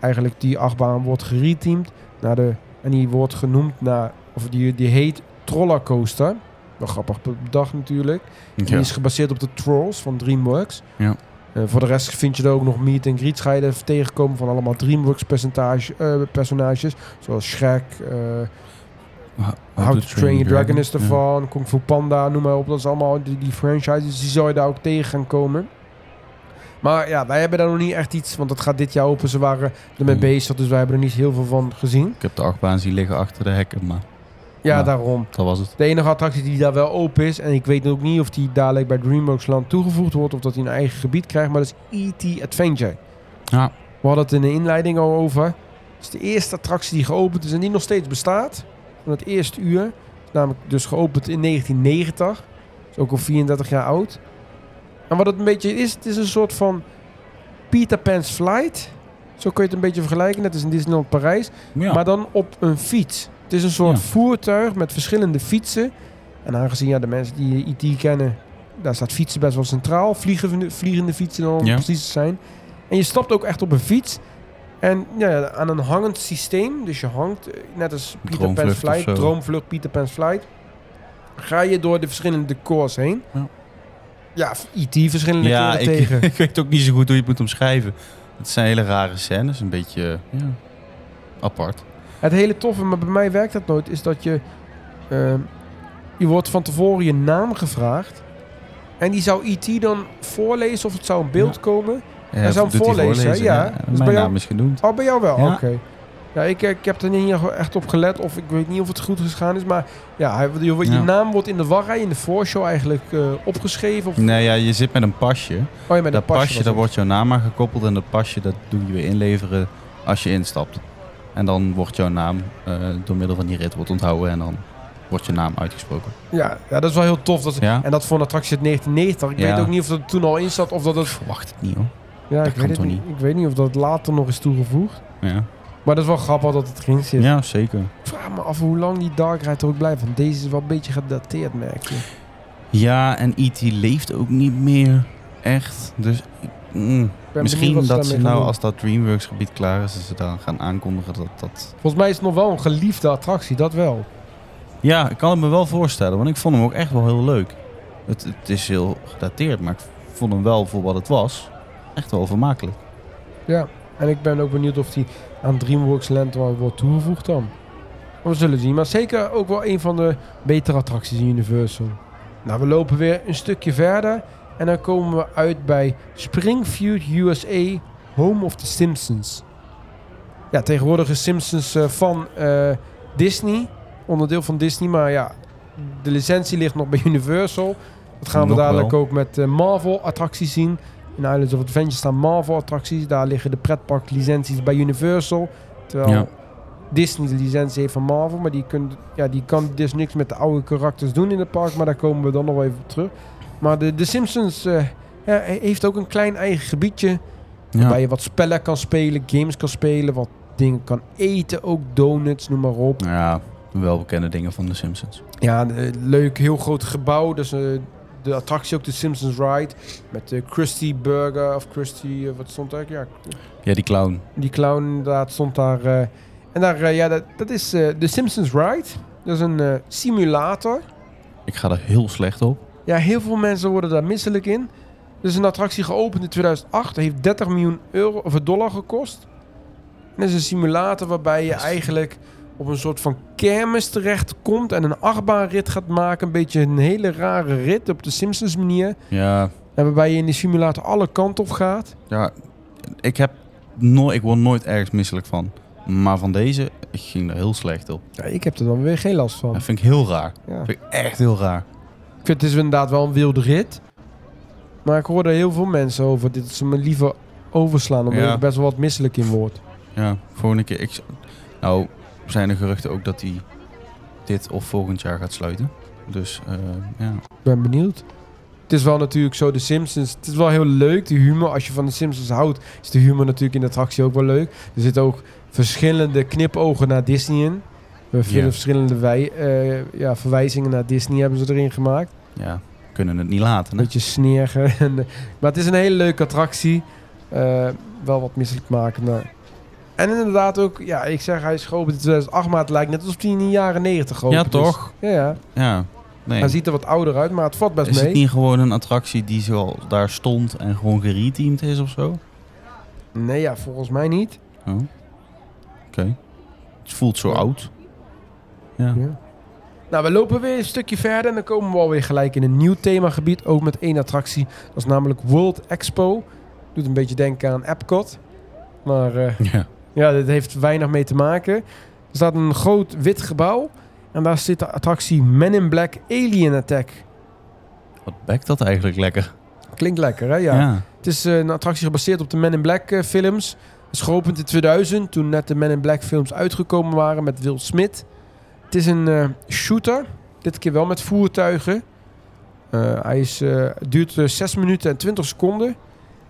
eigenlijk die achtbaan wordt gereteamd. Naar de, en die wordt genoemd naar, of die, die heet Trollercoaster. Wel grappig bedacht natuurlijk. Die Ja. is gebaseerd op de Trolls van DreamWorks. Ja. Eh, voor de rest vind je er ook nog meet and greets. Ga je er tegenkomen van allemaal DreamWorks percentage, eh, personages. Zoals Shrek, eh, How to Train Your Dragon is ervan. Kung Fu Panda, noem maar op. Dat is allemaal die, die franchises. Die zou je daar ook tegen gaan komen. Maar ja, wij hebben daar nog niet echt iets. Want dat gaat dit jaar open. Ze waren ermee bezig. Dus wij hebben er niet heel veel van gezien. Ik heb de achtbaan zien liggen achter de hekken, maar Ja, daarom. dat was het. De enige attractie die daar wel open is. En ik weet ook niet of die dadelijk bij DreamWorks Land toegevoegd wordt. Of dat hij een eigen gebied krijgt. Maar dat is E.T. Adventure. Ja. We hadden het in de inleiding al over. Het is de eerste attractie die geopend is en die nog steeds bestaat. Van het eerste uur. Namelijk dus geopend in 1990. Is ook al 34 jaar oud. En wat het een beetje is, het is een soort van Peter Pan's Flight. Zo kun je het een beetje vergelijken. Net als in Disneyland Parijs. Ja. Maar dan op een fiets. Het is een soort Ja. voertuig met verschillende fietsen. En aangezien ja, de mensen die IT kennen, daar staat fietsen best wel centraal. Vliegende, vliegende fietsen om Ja. precies te zijn. En je stapt ook echt op een fiets. En ja, aan een hangend systeem. Dus je hangt, eh, net als Peter Pan's Flight. Droomvlucht, Peter Pan's Flight. Ga je door de verschillende decors heen. Ja. Ja, IT verschillende ja, ik, tegen. <laughs> ik weet ook niet zo goed hoe je het moet omschrijven. Het zijn hele rare scènes, een beetje ja, apart. Het hele toffe, maar bij mij werkt dat nooit, is dat je... eh, je wordt van tevoren je naam gevraagd. En die zou IT dan voorlezen of het zou in beeld Ja. komen. Ja, Hij zou hem voorlezen? Ja. Dus bij Mijn jou- naam is genoemd. Oh, bij jou wel? Ja. Oké. Ja, ik, ik heb er niet echt op gelet of ik weet niet of het goed gegaan is. Maar ja, je, je Ja. naam wordt in de wachtrij, in de voorshow eigenlijk eh, opgeschreven. Of, Nee, ja, je zit met een pasje. oh, ja, met dat een pasje. pasje, daar wordt jouw naam aan gekoppeld. En dat pasje, dat doe je weer inleveren als je instapt. En dan wordt jouw naam eh, door middel van die rit wordt onthouden. En dan wordt je naam uitgesproken. Ja, ja, dat is wel heel tof. Dat, Ja? En dat voor een attractie uit 1990. Ik Ja. weet ook niet of dat toen al in zat of dat Ik het... verwacht het niet hoor. Ja, dat ik weet niet. Ik weet niet of dat later nog is toegevoegd. Ja, Maar dat is wel grappig dat het erin zit. ja zeker. Ik vraag me af hoe lang die Dark Ride er ook blijft. Want deze is wel een beetje gedateerd, merk je. Ja, en E.T. leeft ook niet meer echt. Dus ik- mm, misschien dat ze nou, doen. als dat DreamWorks gebied klaar is, dat ze dan gaan aankondigen dat dat... Volgens mij is het nog wel een geliefde attractie, dat wel. Ja, ik kan het me wel voorstellen, want ik vond hem ook echt wel heel leuk. Het, het is heel gedateerd, maar ik vond hem wel voor wat het was echt wel vermakelijk. Ja, en ik ben ook benieuwd of die aan DreamWorks Land wel wordt toegevoegd dan. We zullen zien. Maar zeker ook wel een van de betere attracties in Universal. Nou, we lopen weer een stukje verder. En dan komen we uit bij Springfield USA, Home of the Simpsons. Ja, tegenwoordig is Simpsons eh, van eh, Disney. Onderdeel van Disney. Maar ja, de licentie ligt nog bij <laughs> Universal. Dat gaan we dadelijk wel. ook met eh, Marvel attracties zien. In Islands of Adventure staan Marvel attracties. Daar liggen de pretpark licenties bij Universal. Terwijl Ja. Disney de licentie heeft van Marvel. Maar die, ja, die kan dus niks met de oude karakters doen in het park. Maar daar komen we dan nog even terug. Maar de, de Simpsons eh, ja, heeft ook een klein eigen gebiedje. Waar je wat spellen kan spelen, games kan spelen. Wat dingen kan eten. Ook donuts, noem maar op. ja welbekende dingen van de Simpsons. Ja, een leuk, heel groot gebouw. Dus eh, de attractie ook de Simpsons Ride. Met de Krusty Burger of Krusty, eh, wat stond daar? Ja, Ja, die clown. die clown inderdaad stond daar. eh, en daar, eh, ja, dat, dat is eh, de Simpsons Ride. Dat is een eh, simulator. Ik ga er heel slecht op. Ja, heel veel mensen worden daar misselijk in. Er is een attractie geopend in 2008. Dat heeft 30 miljoen euro of dollar gekost. En dat is een simulator waarbij je eigenlijk op een soort van kermis terecht komt en een achtbaanrit gaat maken. Een beetje een hele rare rit op de Simpsons manier. Ja, En waarbij je in die simulator alle kanten op gaat. ja ik, heb no ik word nooit ergens misselijk van. Maar van deze, ik ging er heel slecht op. Ja, ik heb er dan weer geen last van. Dat vind ik heel raar. Ja. Dat vind ik echt heel raar. Ik vind het is inderdaad wel een wilde rit. Maar ik hoor er heel veel mensen over. Dit ze me liever overslaan. Omdat Ja. ik best wel wat misselijk in word. Ja, volgende keer. Ik, nou, zijn er geruchten ook dat hij dit of volgend jaar gaat sluiten. Dus eh, ja. Ik ben benieuwd. Het is wel natuurlijk zo, de Simpsons. Het is wel heel leuk, de humor. Als je van de Simpsons houdt, is de humor natuurlijk in de attractie ook wel leuk. Er zitten ook verschillende knipogen naar Disney in. We Ja. verschillende wij, eh, ja, verwijzingen naar Disney hebben ze erin gemaakt. ja, kunnen het niet laten. Een beetje sneergen. <laughs> En, eh, maar het is een hele leuke attractie. Eh, wel wat misselijk maken. Maar... En inderdaad ook, ja, ik zeg hij is geopend in 2008, maar het lijkt net alsof hij in de jaren 90 Ja, geopend is. toch? Ja, ja. Ja. Nee. Hij ziet er wat ouder uit, maar het valt best is mee. het niet gewoon een attractie die zo daar stond en gewoon gereteamd is of zo? Nee, ja, volgens mij niet. Oh. Oké. Het voelt zo Ja. oud. Ja. Ja. Nou, we lopen weer een stukje verder en dan komen we alweer gelijk in een nieuw themagebied. Ook met één attractie. Dat is namelijk World Expo. Doet een beetje denken aan Epcot. Maar eh, ja. ja, dit heeft weinig mee te maken. Er staat een groot wit gebouw. En daar zit de attractie Men in Black Alien Attack. Wat bekt dat eigenlijk lekker? Klinkt lekker, hè? Ja. Het is eh, een attractie gebaseerd op de Men in Black eh, films. Het is geopend in 2000, toen net de Men in Black films uitgekomen waren met Will Smith. Het is een eh, shooter, dit keer wel met voertuigen. Eh, hij is, eh, duurt eh, 6 minuten en 20 seconden.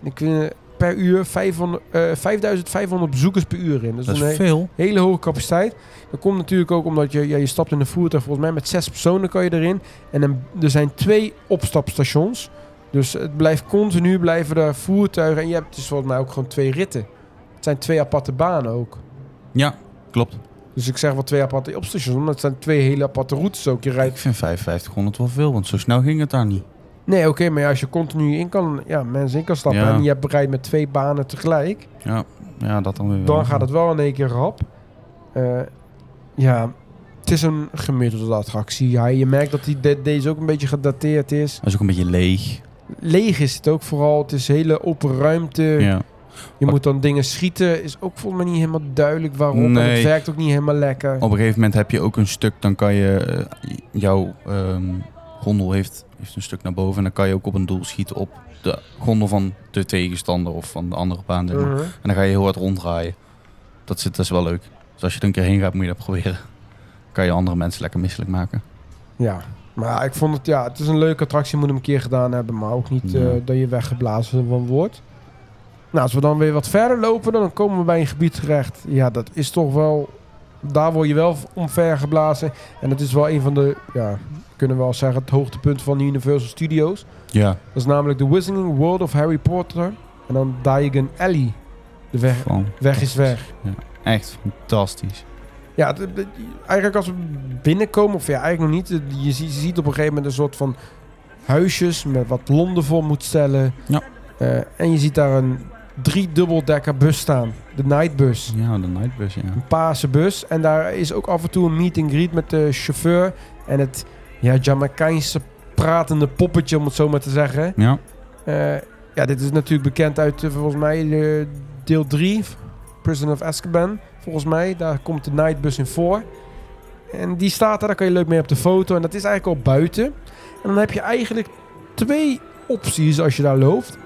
En ik vind per uur 500, eh, 5500 bezoekers per uur in. Dus Dat een is he- veel. hele hoge capaciteit. Dat komt natuurlijk ook omdat je, ja, je stapt in een voertuig. Volgens mij met zes personen kan je erin. En een- er zijn twee opstapstations. Dus het blijft continu blijven er voertuigen. En je hebt dus volgens mij ook gewoon twee ritten. Het zijn twee aparte banen ook. Ja, klopt. Dus ik zeg wel twee aparte opstations. Maar het zijn twee hele aparte routes ook. Je rijdt... Ik vind 5500 wel veel, want zo snel ging het daar niet. Nee, oké. maar als je continu in kan, ja, mensen in kan stappen. Ja. En je hebt rijdt met twee banen tegelijk. Ja, ja dat dan weer wel. Dan gaat het wel in één keer rap. Eh, ja, het is een gemiddelde attractie. Ja, je merkt dat die, de- deze ook een beetje gedateerd is. Dat is ook een beetje leeg. Leeg is het ook vooral. Het is hele open ruimte. Ja. Je moet dan dingen schieten. Is ook volgens mij niet helemaal duidelijk waarom. En het werkt ook niet helemaal lekker. Op een gegeven moment heb je ook een stuk, dan kan je... eh, jouw ehm, gondel heeft, heeft een stuk naar boven en dan kan je ook op een doel schieten op de gondel van de tegenstander of van de andere baan. Mhm. En dan ga je heel hard ronddraaien. Dat, zit, dat is wel leuk. Dus als je er een keer heen gaat, moet je dat <laughs> proberen. kan je andere mensen lekker misselijk maken. Ja. Maar ik vond het, ja, het is een leuke attractie. Moet hem een keer gedaan hebben. Maar ook niet Ja. eh, dat je weggeblazen van wordt. Nou, als we dan weer wat verder lopen, dan komen we bij een gebied terecht. Ja, dat is toch wel... Daar word je wel omver geblazen. En dat is wel een van de, ja, kunnen we wel zeggen, het hoogtepunt van Universal Studios. Ja, Dat is namelijk The Wizarding World of Harry Potter. En dan Diagon Alley. De weg, weg is weg. echt fantastisch. Ja, eigenlijk als we binnenkomen, of ja, eigenlijk nog niet. Je ziet, je ziet op een gegeven moment een soort van huisjes met wat Londen voor moet stellen. Ja. Eh, en je ziet daar een drie dubbeldekker bus staan. De Nightbus. Ja, de Nightbus, ja. Een paarse bus. En daar is ook af en toe een meet and greet met de chauffeur. En het ja, Jamaicase pratende poppetje, om het zo maar te zeggen. Ja, Eh, ja, dit is natuurlijk bekend uit, eh, volgens mij, de deel 3, Prison of Azkaban. Volgens mij, daar komt de Nightbus in voor. En die staat daar, daar kan je leuk mee op de foto. En dat is eigenlijk al buiten. En dan heb je eigenlijk twee opties als je daar loopt.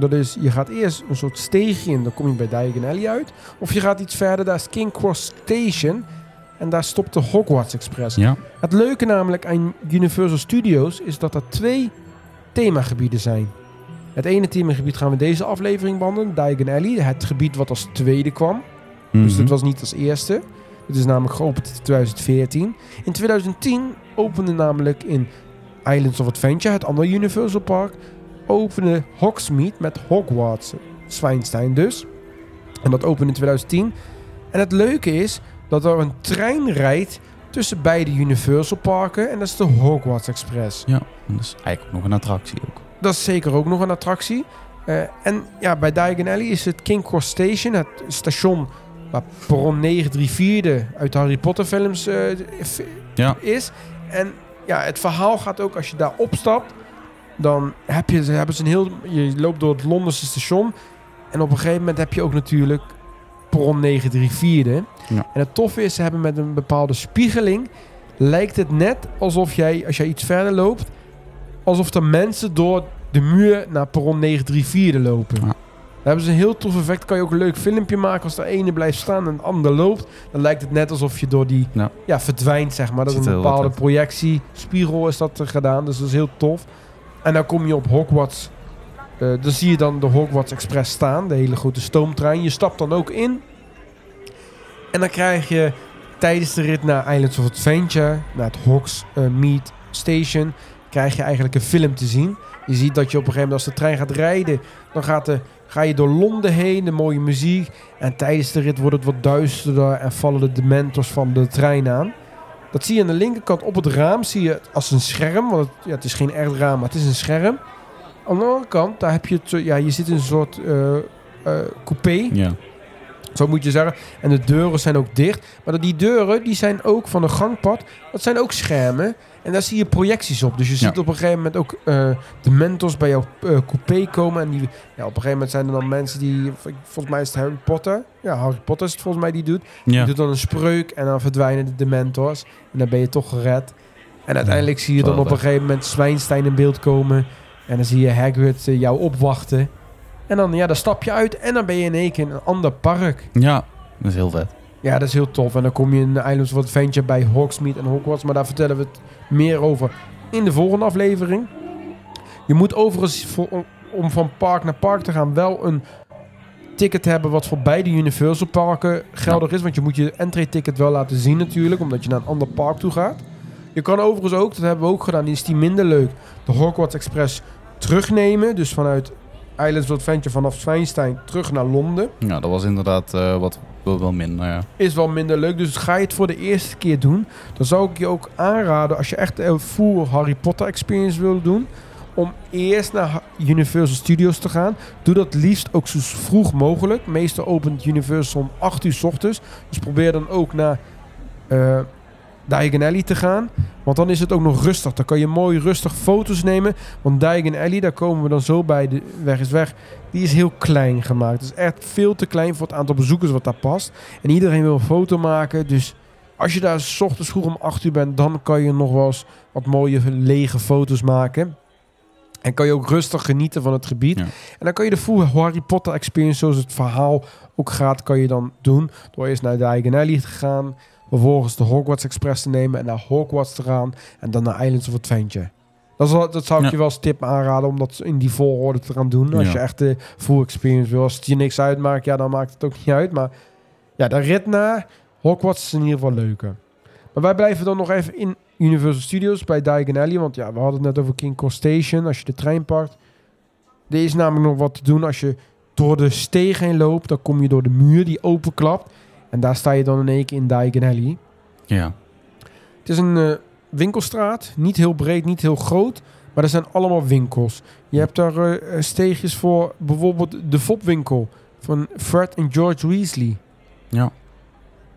Dat is, je gaat eerst een soort steegje in, dan kom je bij Diagon Alley uit. Of je gaat iets verder, daar is King Cross Station. En daar stopt de Hogwarts Express. ja. Het leuke namelijk aan Universal Studios is dat er twee themagebieden zijn. Het ene themagebied gaan we deze aflevering behandelen, Diagon Alley, het gebied wat als tweede kwam. Dus Mhm. dit was niet als eerste. Het is namelijk geopend in 2014. In 2010 opende namelijk in Islands of Adventure, het andere Universal Park, opende Hogsmeade met Hogwarts, Zwijnstein dus. En dat opende in 2010. En het leuke is dat er een trein rijdt tussen beide Universal parken en dat is de Hogwarts Express. Ja, dat is eigenlijk ook nog een attractie ook. Dat is zeker ook nog een attractie. Eh, en ja, bij Diagon Alley is het King Cross Station, het station waar Perron 934 uit de Harry Potter films eh, Ja. is. En ja, het verhaal gaat ook als je daar opstapt, dan heb je, hebben ze een heel, je loopt door het Londense station en op een gegeven moment heb je ook natuurlijk Perron 934. Ja. En het toffe is, ze hebben met een bepaalde spiegeling, lijkt het net alsof jij, als jij iets verder loopt, alsof er mensen door de muur naar perron 934 lopen. Ja. Daar hebben ze een heel tof effect. Kan je ook een leuk filmpje maken als de ene blijft staan en de ander loopt. Dan lijkt het net alsof je door die Ja. ja. verdwijnt, zeg maar. Dat is een bepaalde projectie. Spiegel is dat gedaan, dus dat is heel tof. En dan kom je op Hogwarts. Eh, dan zie je dan de Hogwarts Express staan, de hele grote stoomtrein. Je stapt dan ook in. En dan krijg je tijdens de rit naar Islands of Adventure, naar het Hogsmeade Station, krijg je eigenlijk een film te zien. Je ziet dat je op een gegeven moment als de trein gaat rijden, dan gaat ga je door Londen heen, de mooie muziek. En tijdens de rit wordt het wat duisterder en vallen de dementors van de trein aan. Dat zie je aan de linkerkant op het raam, zie je het als een scherm. Want het, ja, het is geen echt raam, maar het is een scherm. Aan de andere kant, daar heb je het, ja, je zit in een soort eh, eh, coupé. Ja. Zo moet je zeggen. En de deuren zijn ook dicht. Maar dat die deuren, die zijn ook van een gangpad. Dat zijn ook schermen. En daar zie je projecties op. Dus je Ja. ziet op een gegeven moment ook eh, de mentors bij jouw eh, coupé komen. En die, ja, op een gegeven moment zijn er dan mensen die... Volgens mij is het Harry Potter. Ja, Harry Potter is het volgens mij die doet. Ja. Die doet dan een spreuk en dan verdwijnen de dementors. En dan ben je toch gered. En uiteindelijk zie je dan op een gegeven moment Zwijnstein in beeld komen. En dan zie je Hagrid eh, jou opwachten. En dan, ja, dan stap je uit en dan ben je in één keer in een ander park. ja, dat is heel vet. Ja, dat is heel tof. En dan kom je in de Islands of Adventure bij Hogsmeade en Hogwarts. Maar daar vertellen we het meer over in de volgende aflevering. Je moet overigens voor, om, van park naar park te gaan wel een ticket hebben wat voor beide Universal parken geldig is. Want je moet je entry ticket wel laten zien natuurlijk, omdat je naar een ander park toe gaat. Je kan overigens ook, dat hebben we ook gedaan, die is die minder leuk, de Hogwarts Express terugnemen. Dus vanuit Islands of Adventure vanaf Zwijnstein terug naar Londen. Ja, dat was inderdaad eh, wat wel, minder. Is wel minder leuk. Dus ga je het voor de eerste keer doen, dan zou ik je ook aanraden, als je echt een full Harry Potter experience wil doen, om eerst naar Universal Studios te gaan. Doe dat liefst ook zo vroeg mogelijk. Meestal opent Universal om 8 uur s ochtends. Dus probeer dan ook naar eh Diagon Alley te gaan. Want dan is het ook nog rustig. Dan kan je mooi rustig foto's nemen. Want Diagon Alley, daar komen we dan zo bij. De weg is weg. Die is heel klein gemaakt. Het is echt veel te klein voor het aantal bezoekers wat daar past. En iedereen wil een foto maken. Dus als je daar 's ochtends vroeg om 8 uur bent, dan kan je nog wel eens wat mooie lege foto's maken. En kan je ook rustig genieten van het gebied. Ja. En dan kan je de full Harry Potter experience, zoals het verhaal ook gaat, kan je dan doen. Door eerst naar Diagon Alley te gaan. Vervolgens de Hogwarts Express te nemen en naar Hogwarts te gaan. En dan naar Islands of Adventure. Dat, is dat zou ik Ja. je wel als tip aanraden om dat in die volgorde te gaan doen. Als Ja. je echt de full experience wil. Als het je niks uitmaakt, ja, dan maakt het ook niet uit. Maar ja, de rit naar Hogwarts is in ieder geval leuker. Maar wij blijven dan nog even in Universal Studios bij Diagon Alley. Want ja, we hadden het net over King Kong Station. Als je de trein pakt. Er is namelijk nog wat te doen. Als je door de steeg heen loopt, dan kom je door de muur die openklapt. En daar sta je dan in één keer in Diagon Alley. Ja, Het is een eh, winkelstraat. Niet heel breed, niet heel groot. Maar er zijn allemaal winkels. Je hebt daar eh, eh, steegjes voor bijvoorbeeld de Fopwinkel van Fred en George Weasley. ja.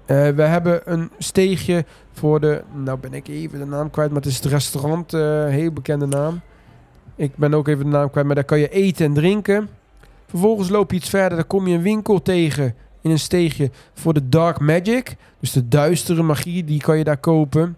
We hebben een steegje voor de... Nou ben ik even de naam kwijt, maar het is het restaurant. heel bekende naam. Ik ben ook even de naam kwijt, maar daar kan je eten en drinken. Vervolgens loop je iets verder, dan kom je een winkel tegen in een steegje voor de Dark Magic. Dus de duistere magie, die kan je daar kopen.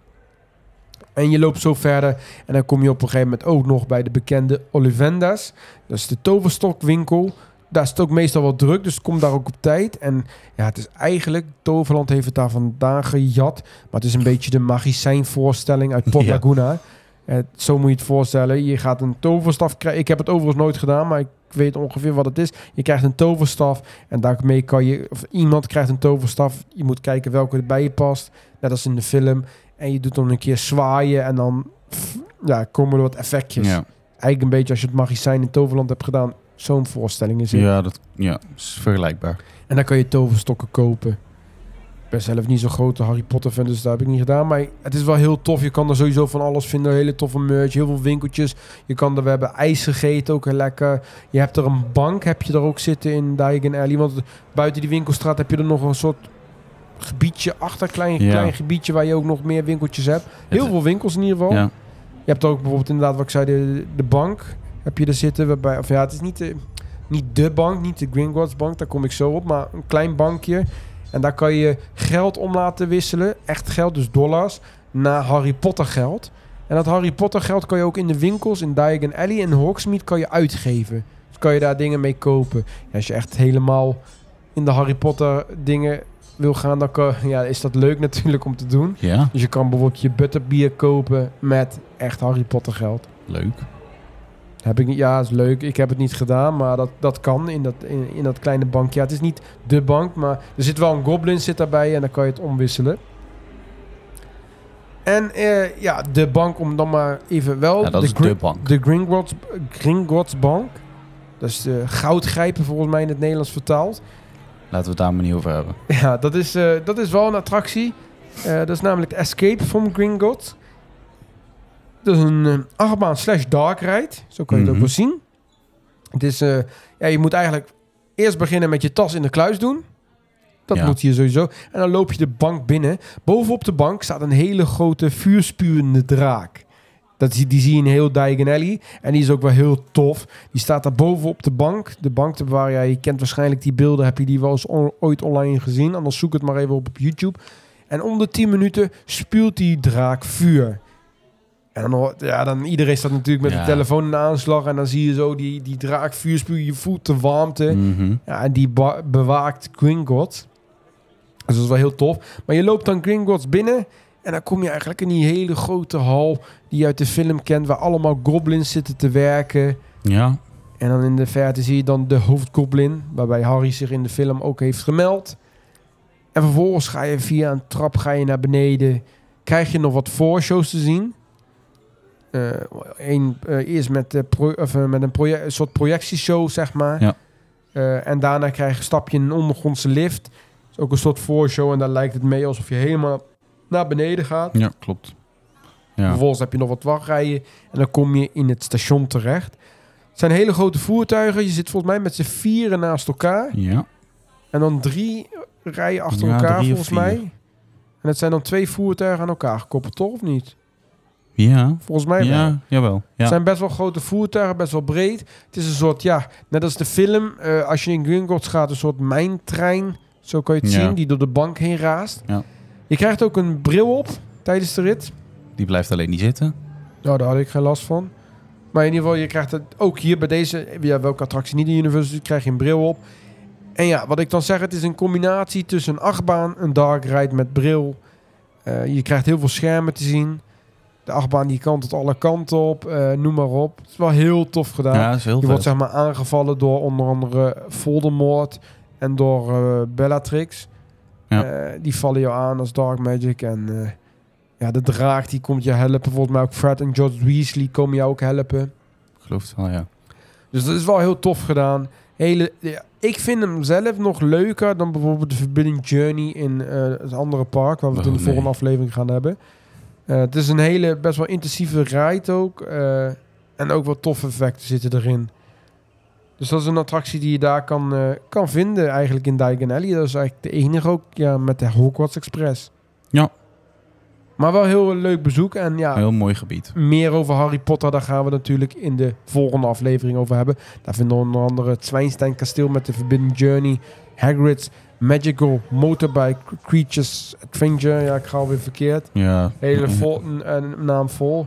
En je loopt zo verder en dan kom je op een gegeven moment ook nog bij de bekende Olivenda's. Dat is de toverstokwinkel. Daar is het ook meestal wel druk, dus kom daar ook op tijd. En ja, het is eigenlijk, Toverland heeft het daar vandaan gejat. Maar het is een beetje de magicijn voorstelling uit Port Ja. Eh, zo moet je het voorstellen. Je gaat een toverstaf krijgen. Ik heb het overigens nooit gedaan, maar ik weet ongeveer wat het is. Je krijgt een toverstaf en daarmee kan je... Of iemand krijgt een toverstaf. Je moet kijken welke erbij je past. Net als in de film. En je doet dan een keer zwaaien en dan pff, ja, komen er wat effectjes. Ja, Eigenlijk een beetje als je het magicijn in Toverland hebt gedaan. Zo'n voorstelling is het. ja, dat ja, is vergelijkbaar. En dan kan je toverstokken kopen. Ik ben zelf niet zo'n grote Harry Potter fan, dus dat heb ik niet gedaan. Maar het is wel heel tof. Je kan er sowieso van alles vinden. Hele toffe merch, heel veel winkeltjes. Je kan er, we hebben ijs gegeten, ook heel lekker. Je hebt er een bank, heb je er ook zitten in Diagon Alley. Want buiten die winkelstraat heb je er nog een soort gebiedje achter. Klein, Ja. klein gebiedje waar je ook nog meer winkeltjes hebt. Heel Het- veel winkels in ieder geval. Ja, Je hebt ook bijvoorbeeld inderdaad, wat ik zei, de, de bank heb je er zitten. Waarbij, of ja, het is niet de, niet de bank, niet de Gringotts bank, daar kom ik zo op. Maar een klein bankje. En daar kan je geld om laten wisselen. Echt geld, dus dollars. Naar Harry Potter geld. En dat Harry Potter geld kan je ook in de winkels, in Diagon Alley en Hogsmeade kan je uitgeven. Dus kan je daar dingen mee kopen. Ja, als je echt helemaal in de Harry Potter dingen wil gaan, dan kan, ja, is dat leuk <laughs> natuurlijk om te doen. ja, Dus je kan bijvoorbeeld je butterbier kopen met echt Harry Potter geld. leuk. Heb ik niet, ja, is leuk. Ik heb het niet gedaan, maar dat, dat kan in dat, in, in dat kleine bankje. Ja, het is niet de bank, maar er zit wel een goblin zit daarbij en dan kan je het omwisselen. En eh, ja, de bank om dan maar even wel... Ja, dat is Gri- de bank. De Gringotts, Gringotts Bank. Dat is de goudgrijpen volgens mij in het Nederlands vertaald. Laten we het daar maar niet over hebben. <laughs> Ja, dat is, eh, dat is wel een attractie. Eh, dat is namelijk de Escape from Gringotts. Dat is een eh, achtbaan slash dark ride. Zo kan je het ook Mhm. wel zien. Het is, eh, ja, je moet eigenlijk eerst beginnen met je tas in de kluis doen. Dat Ja. moet hier sowieso. En dan loop je de bank binnen. Bovenop de bank staat een hele grote vuurspuwende draak. Dat, zie- die zie je in heel Diagon Alley. En die is ook wel heel tof. Die staat daar bovenop de bank. De bank bewaren. Ja, je kent waarschijnlijk die beelden. Heb je die wel eens on- ooit online gezien? Anders zoek het maar even op op YouTube. En om de 10 minuten spuwt die draak vuur. En dan, hoort- ja, dan iedereen staat natuurlijk met Ja. de telefoon in de aanslag. En dan zie je zo die, die draak vuur spuwen. Je voelt de warmte. Mhm. Ja, en die bewaakt Gringotts. Dus dat is wel heel tof. Maar je loopt dan Gringotts binnen. En dan kom je eigenlijk in die hele grote hal die je uit de film kent, waar allemaal goblins zitten te werken. Ja. En dan in de verte zie je dan de hoofdgoblin, waarbij Harry zich in de film ook heeft gemeld. En vervolgens ga je via een trap ga je naar beneden. Krijg je nog wat voorshows te zien. Eh, een, eh, eerst met, pro- of, eh, met een, soort projectieshow, zeg maar. Ja. En daarna krijg je, stap je in een ondergrondse lift. Is ook een soort voorshow. En daar lijkt het mee alsof je helemaal naar beneden gaat. Ja, klopt. Ja. Vervolgens heb je nog wat wachtrijen en dan kom je in het station terecht. Het zijn hele grote voertuigen. Je zit volgens mij met z'n vieren naast elkaar. Ja. En dan drie rijen achter Ja, elkaar volgens mij. En het zijn dan twee voertuigen aan elkaar gekoppeld, toch? Of niet? Ja. Volgens mij wel. Ja, jawel. Het Ja. zijn best wel grote voertuigen, best wel breed. Het is een soort, ja, net als de film. eh, als je in Gringotts gaat, een soort mijntrein. Zo kan je het Ja. zien, die door de bank heen raast. Ja. Je krijgt ook een bril op tijdens de rit. Die blijft alleen niet zitten. Nou, daar had ik geen last van. Maar in ieder geval, je krijgt het ook hier bij deze, ja, welke attractie niet in Universal, krijg je een bril op. En ja, wat ik dan zeg, het is een combinatie tussen een achtbaan, een dark ride met bril. Eh, je krijgt heel veel schermen te zien. De achtbaan die kan tot alle kanten op, eh, noem maar op. Het is wel heel tof gedaan. Ja, dat is heel je vet. wordt zeg maar aangevallen door onder andere Voldemort en door eh, Bellatrix. Ja. Eh, die vallen jou aan als Dark Magic. En eh, ja, de draak die komt je helpen. Volgens mij ook Fred en George Weasley komen jou ook helpen. Ik geloof het wel, ja. Dus dat is wel heel tof gedaan. Hele, ja, ik vind hem zelf nog leuker dan bijvoorbeeld de Forbidden Journey in eh, het andere park, waar we het in de Oh, volgende aflevering gaan hebben. Eh, het is een hele best wel intensieve ride ook. eh, en ook wat toffe effecten zitten erin. Dus dat is een attractie die je daar kan, eh, kan vinden eigenlijk in Diagon Alley. Dat is eigenlijk de enige ook ja, met de Hogwarts Express. Ja. Maar wel heel leuk bezoek. En ja, heel mooi gebied. meer over Harry Potter, daar gaan we natuurlijk in de volgende aflevering over hebben. Daar vinden we onder andere het Zwijnstein kasteel met de Forbidden Journey, Hagrid's Magical Motorbike Creatures Adventure. Ja, ik ga alweer verkeerd. Ja. Hele vol, een, een naam vol.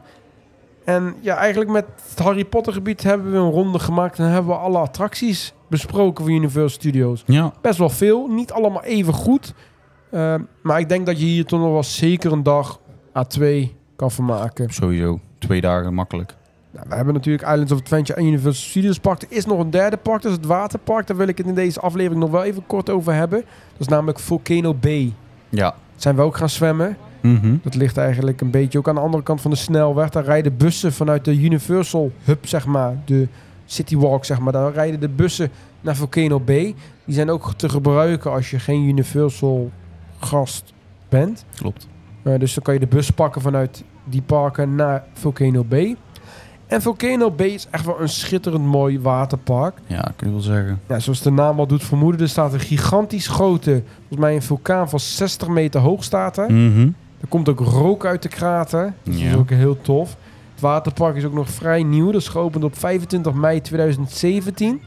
En ja, eigenlijk met het Harry Potter gebied hebben we een ronde gemaakt en hebben we alle attracties besproken van Universal Studios. Ja. Best wel veel, niet allemaal even goed. Eh, maar ik denk dat je hier toch nog wel zeker een dag A2 kan vermaken. Sowieso. Twee dagen makkelijk. Nou, we hebben natuurlijk Islands of Adventure en Universal Studios Park. Er is nog een derde park, dat is het waterpark. Daar wil ik het in deze aflevering nog wel even kort over hebben. Dat is namelijk Volcano Bay. Ja. Zijn we ook gaan zwemmen. Mhm. Dat ligt eigenlijk een beetje ook aan de andere kant van de snelweg. Daar rijden bussen vanuit de Universal Hub, zeg maar. De City Walk, zeg maar. Daar rijden de bussen naar Volcano Bay. Die zijn ook te gebruiken als je geen Universal gast bent. Klopt. Eh, dus dan kan je de bus pakken vanuit die parken naar Volcano Bay. En Volcano Bay is echt wel een schitterend mooi waterpark. Ja, kun je wel zeggen. Ja, zoals de naam al doet vermoeden, er staat een gigantisch grote, volgens mij een vulkaan van 60 meter hoog staat er. Mhm. Er komt ook rook uit de krater. Dus Dat is ook heel tof. Het waterpark is ook nog vrij nieuw. Dat is geopend op 25 mei 2017.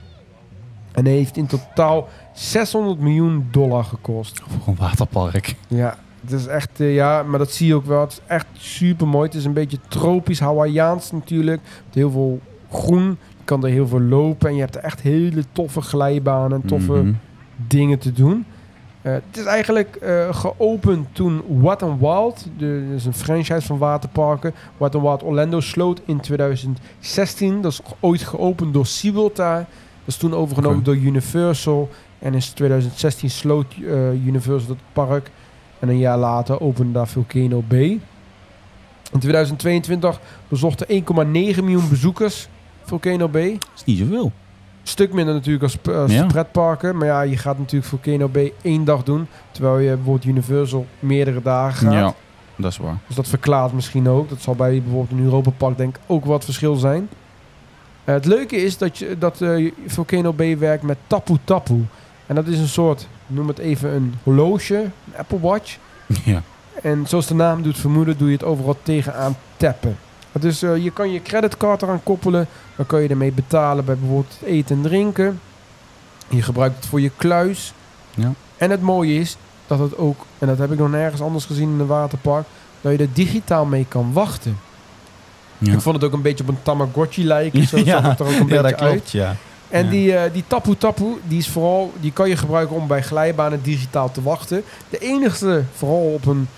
En heeft in totaal 600 miljoen dollar gekost. Voor een waterpark. Ja, het is echt, eh, ja, maar dat zie je ook wel. Het is echt super mooi. Het is een beetje tropisch, Hawaiiaans natuurlijk. Met heel veel groen. Je kan er heel veel lopen. En je hebt er echt hele toffe glijbanen en toffe Mhm. dingen te doen. Eh, het is eigenlijk eh, geopend toen What n Wild, de, dat is een franchise van waterparken, What n Wild Orlando sloot in 2016. Dat is ooit geopend door SeaWorld daar. Dat is toen overgenomen door Universal. En in 2016 sloot Universal het park. En een jaar later opende daar Volcano Bay. In 2022 bezochten 1,9 miljoen bezoekers Volcano Bay. Dat is niet zoveel. Stuk minder natuurlijk als, als Ja. pretparken. Maar ja, je gaat natuurlijk Volcano Bay één dag doen. Terwijl je bijvoorbeeld Universal meerdere dagen gaat. Ja, dat is waar. Dus dat verklaart misschien ook. Dat zal bij bijvoorbeeld een Europa Park denk ik ook wat verschil zijn. Eh, het leuke is dat, je, dat eh, Volcano Bay werkt met Tapu Tapu. En dat is een soort, noem het even een horloge, een Apple Watch. <laughs> Ja. En zoals de naam doet vermoeden, doe je het overal tegenaan tappen. Dus eh, je kan je creditcard eraan koppelen. Dan kan je ermee betalen bij bijvoorbeeld eten en drinken. Je gebruikt het voor je kluis. Ja. En het mooie is dat het ook, en dat heb ik nog nergens anders gezien in een waterpark, dat je er digitaal mee kan wachten. Ja. Ik vond het ook een beetje op een Tamagotchi lijken. Zo <laughs> Ja. zag het er ook een ja, beetje dat uit. klopt, ja. En Ja. die, eh, die Tapu Tapu, die is vooral, die kan je gebruiken om bij glijbanen digitaal te wachten. De enigste, vooral op een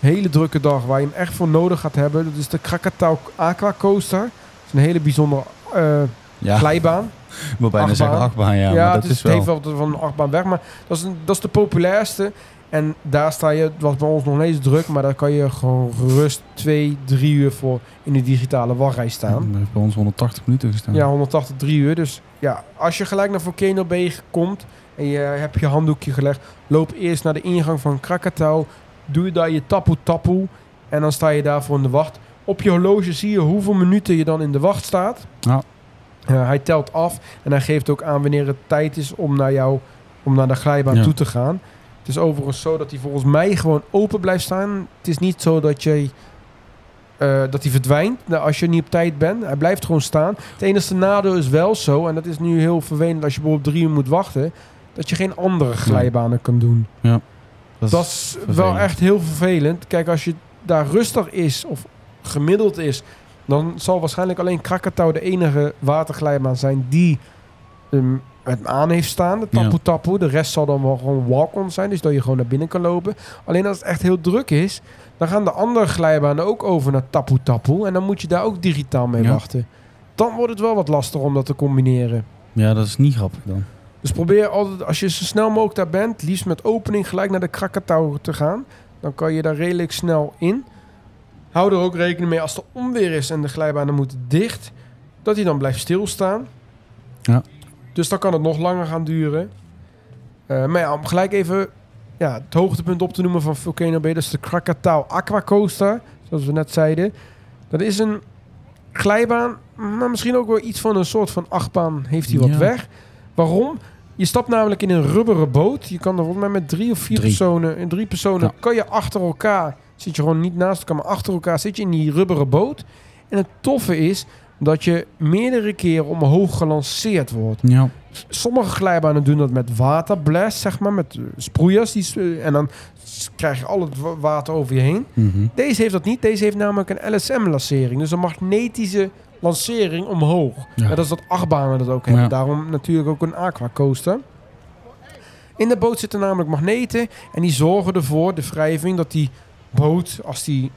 hele drukke dag waar je hem echt voor nodig gaat hebben. Dat is de Krakatau Aqua Coaster. Dat is een hele bijzondere eh, Ja, glijbaan. ik wil bijna achtbaan. zeggen achtbaan. Ja, Ja, maar dat het, is, wel... het heeft wel van een achtbaan weg, maar dat is, een, dat is de populairste. En daar sta je, het was bij ons nog niet eens druk, maar daar kan je gewoon gerust twee, drie uur voor in de digitale wachtrij staan. Dat heeft bij ons 180 minuten gestaan. Ja, 180, drie uur. Dus ja, als je gelijk naar Volcano Bay komt en je hebt je handdoekje gelegd, loop eerst naar de ingang van Krakatau. Doe je daar je tapu tapu en dan sta je daarvoor in de wacht. Op je horloge zie je hoeveel minuten je dan in de wacht staat. Ja. Hij telt af en hij geeft ook aan wanneer het tijd is om naar jou, om naar de glijbaan Ja. toe te gaan. Is overigens zo dat hij volgens mij gewoon open blijft staan. Het is niet zo dat je eh, dat hij verdwijnt nou, als je niet op tijd bent. Hij blijft gewoon staan. Het enige nadeel is wel zo, en dat is nu heel vervelend als je bijvoorbeeld drie uur moet wachten, dat je geen andere glijbanen kan doen. dat, Dat is wel echt heel vervelend. Kijk, als je daar rustig is of gemiddeld is, dan zal waarschijnlijk alleen Krakatau de enige waterglijbaan zijn die um, het aan heeft staan, de tapu tapu. De rest zal dan wel gewoon walk-on zijn, dus dat je gewoon naar binnen kan lopen. Alleen als het echt heel druk is, dan gaan de andere glijbanen ook over naar tapu tapu. En dan moet je daar ook digitaal mee Ja. wachten. Dan wordt het wel wat lastiger om dat te combineren. Ja, dat is niet grappig dan. Dus probeer altijd, als je zo snel mogelijk daar bent, liefst met opening gelijk naar de Krakatau te gaan. Dan kan je daar redelijk snel in. Hou er ook rekening mee als er onweer is en de glijbanen moeten dicht, dat hij dan blijft stilstaan. Ja. Dus dan kan het nog langer gaan duren. Eh, maar ja, om gelijk even ja, het hoogtepunt op te noemen van Volcano Bay, dat is de Krakatau Aqua Coaster, zoals we net zeiden. Dat is een glijbaan, maar misschien ook wel iets van een soort van achtbaan heeft hij wat Ja. weg. Waarom? Je stapt namelijk in een rubberen boot. Je kan er volgens mij met drie of vier Drie. personen, in drie personen, Ja. kan je achter elkaar, zit je gewoon niet naast elkaar, maar achter elkaar zit je in die rubberen boot. En het toffe is dat je meerdere keren omhoog gelanceerd wordt. Ja. Sommige glijbanen doen dat met waterblast, zeg maar, met eh, sproeiers. Die, eh, en dan krijg je al het wa- water over je heen. Mhm. Deze heeft dat niet. Deze heeft namelijk een LSM-lancering. Dus een magnetische lancering omhoog. Ja. Net als dat achtbanen dat ook hebben. Ja. Daarom natuurlijk ook een aquacoaster. In de boot zitten namelijk magneten. En die zorgen ervoor, de wrijving, dat die boot, als die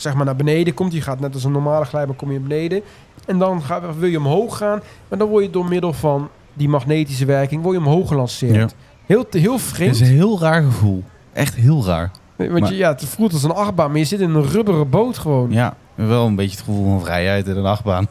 zeg maar naar beneden komt. Die gaat net als een normale glijbaan, kom je beneden. En dan ga, wil je omhoog gaan. Maar dan word je door middel van die magnetische werking, word je omhoog gelanceerd. Heel, heel Het vreemd. is een heel raar gevoel. Echt heel raar. Want maar- je, ja, het voelt als een achtbaan, maar je zit in een rubberen boot gewoon. Ja, wel een beetje het gevoel van vrijheid in een achtbaan.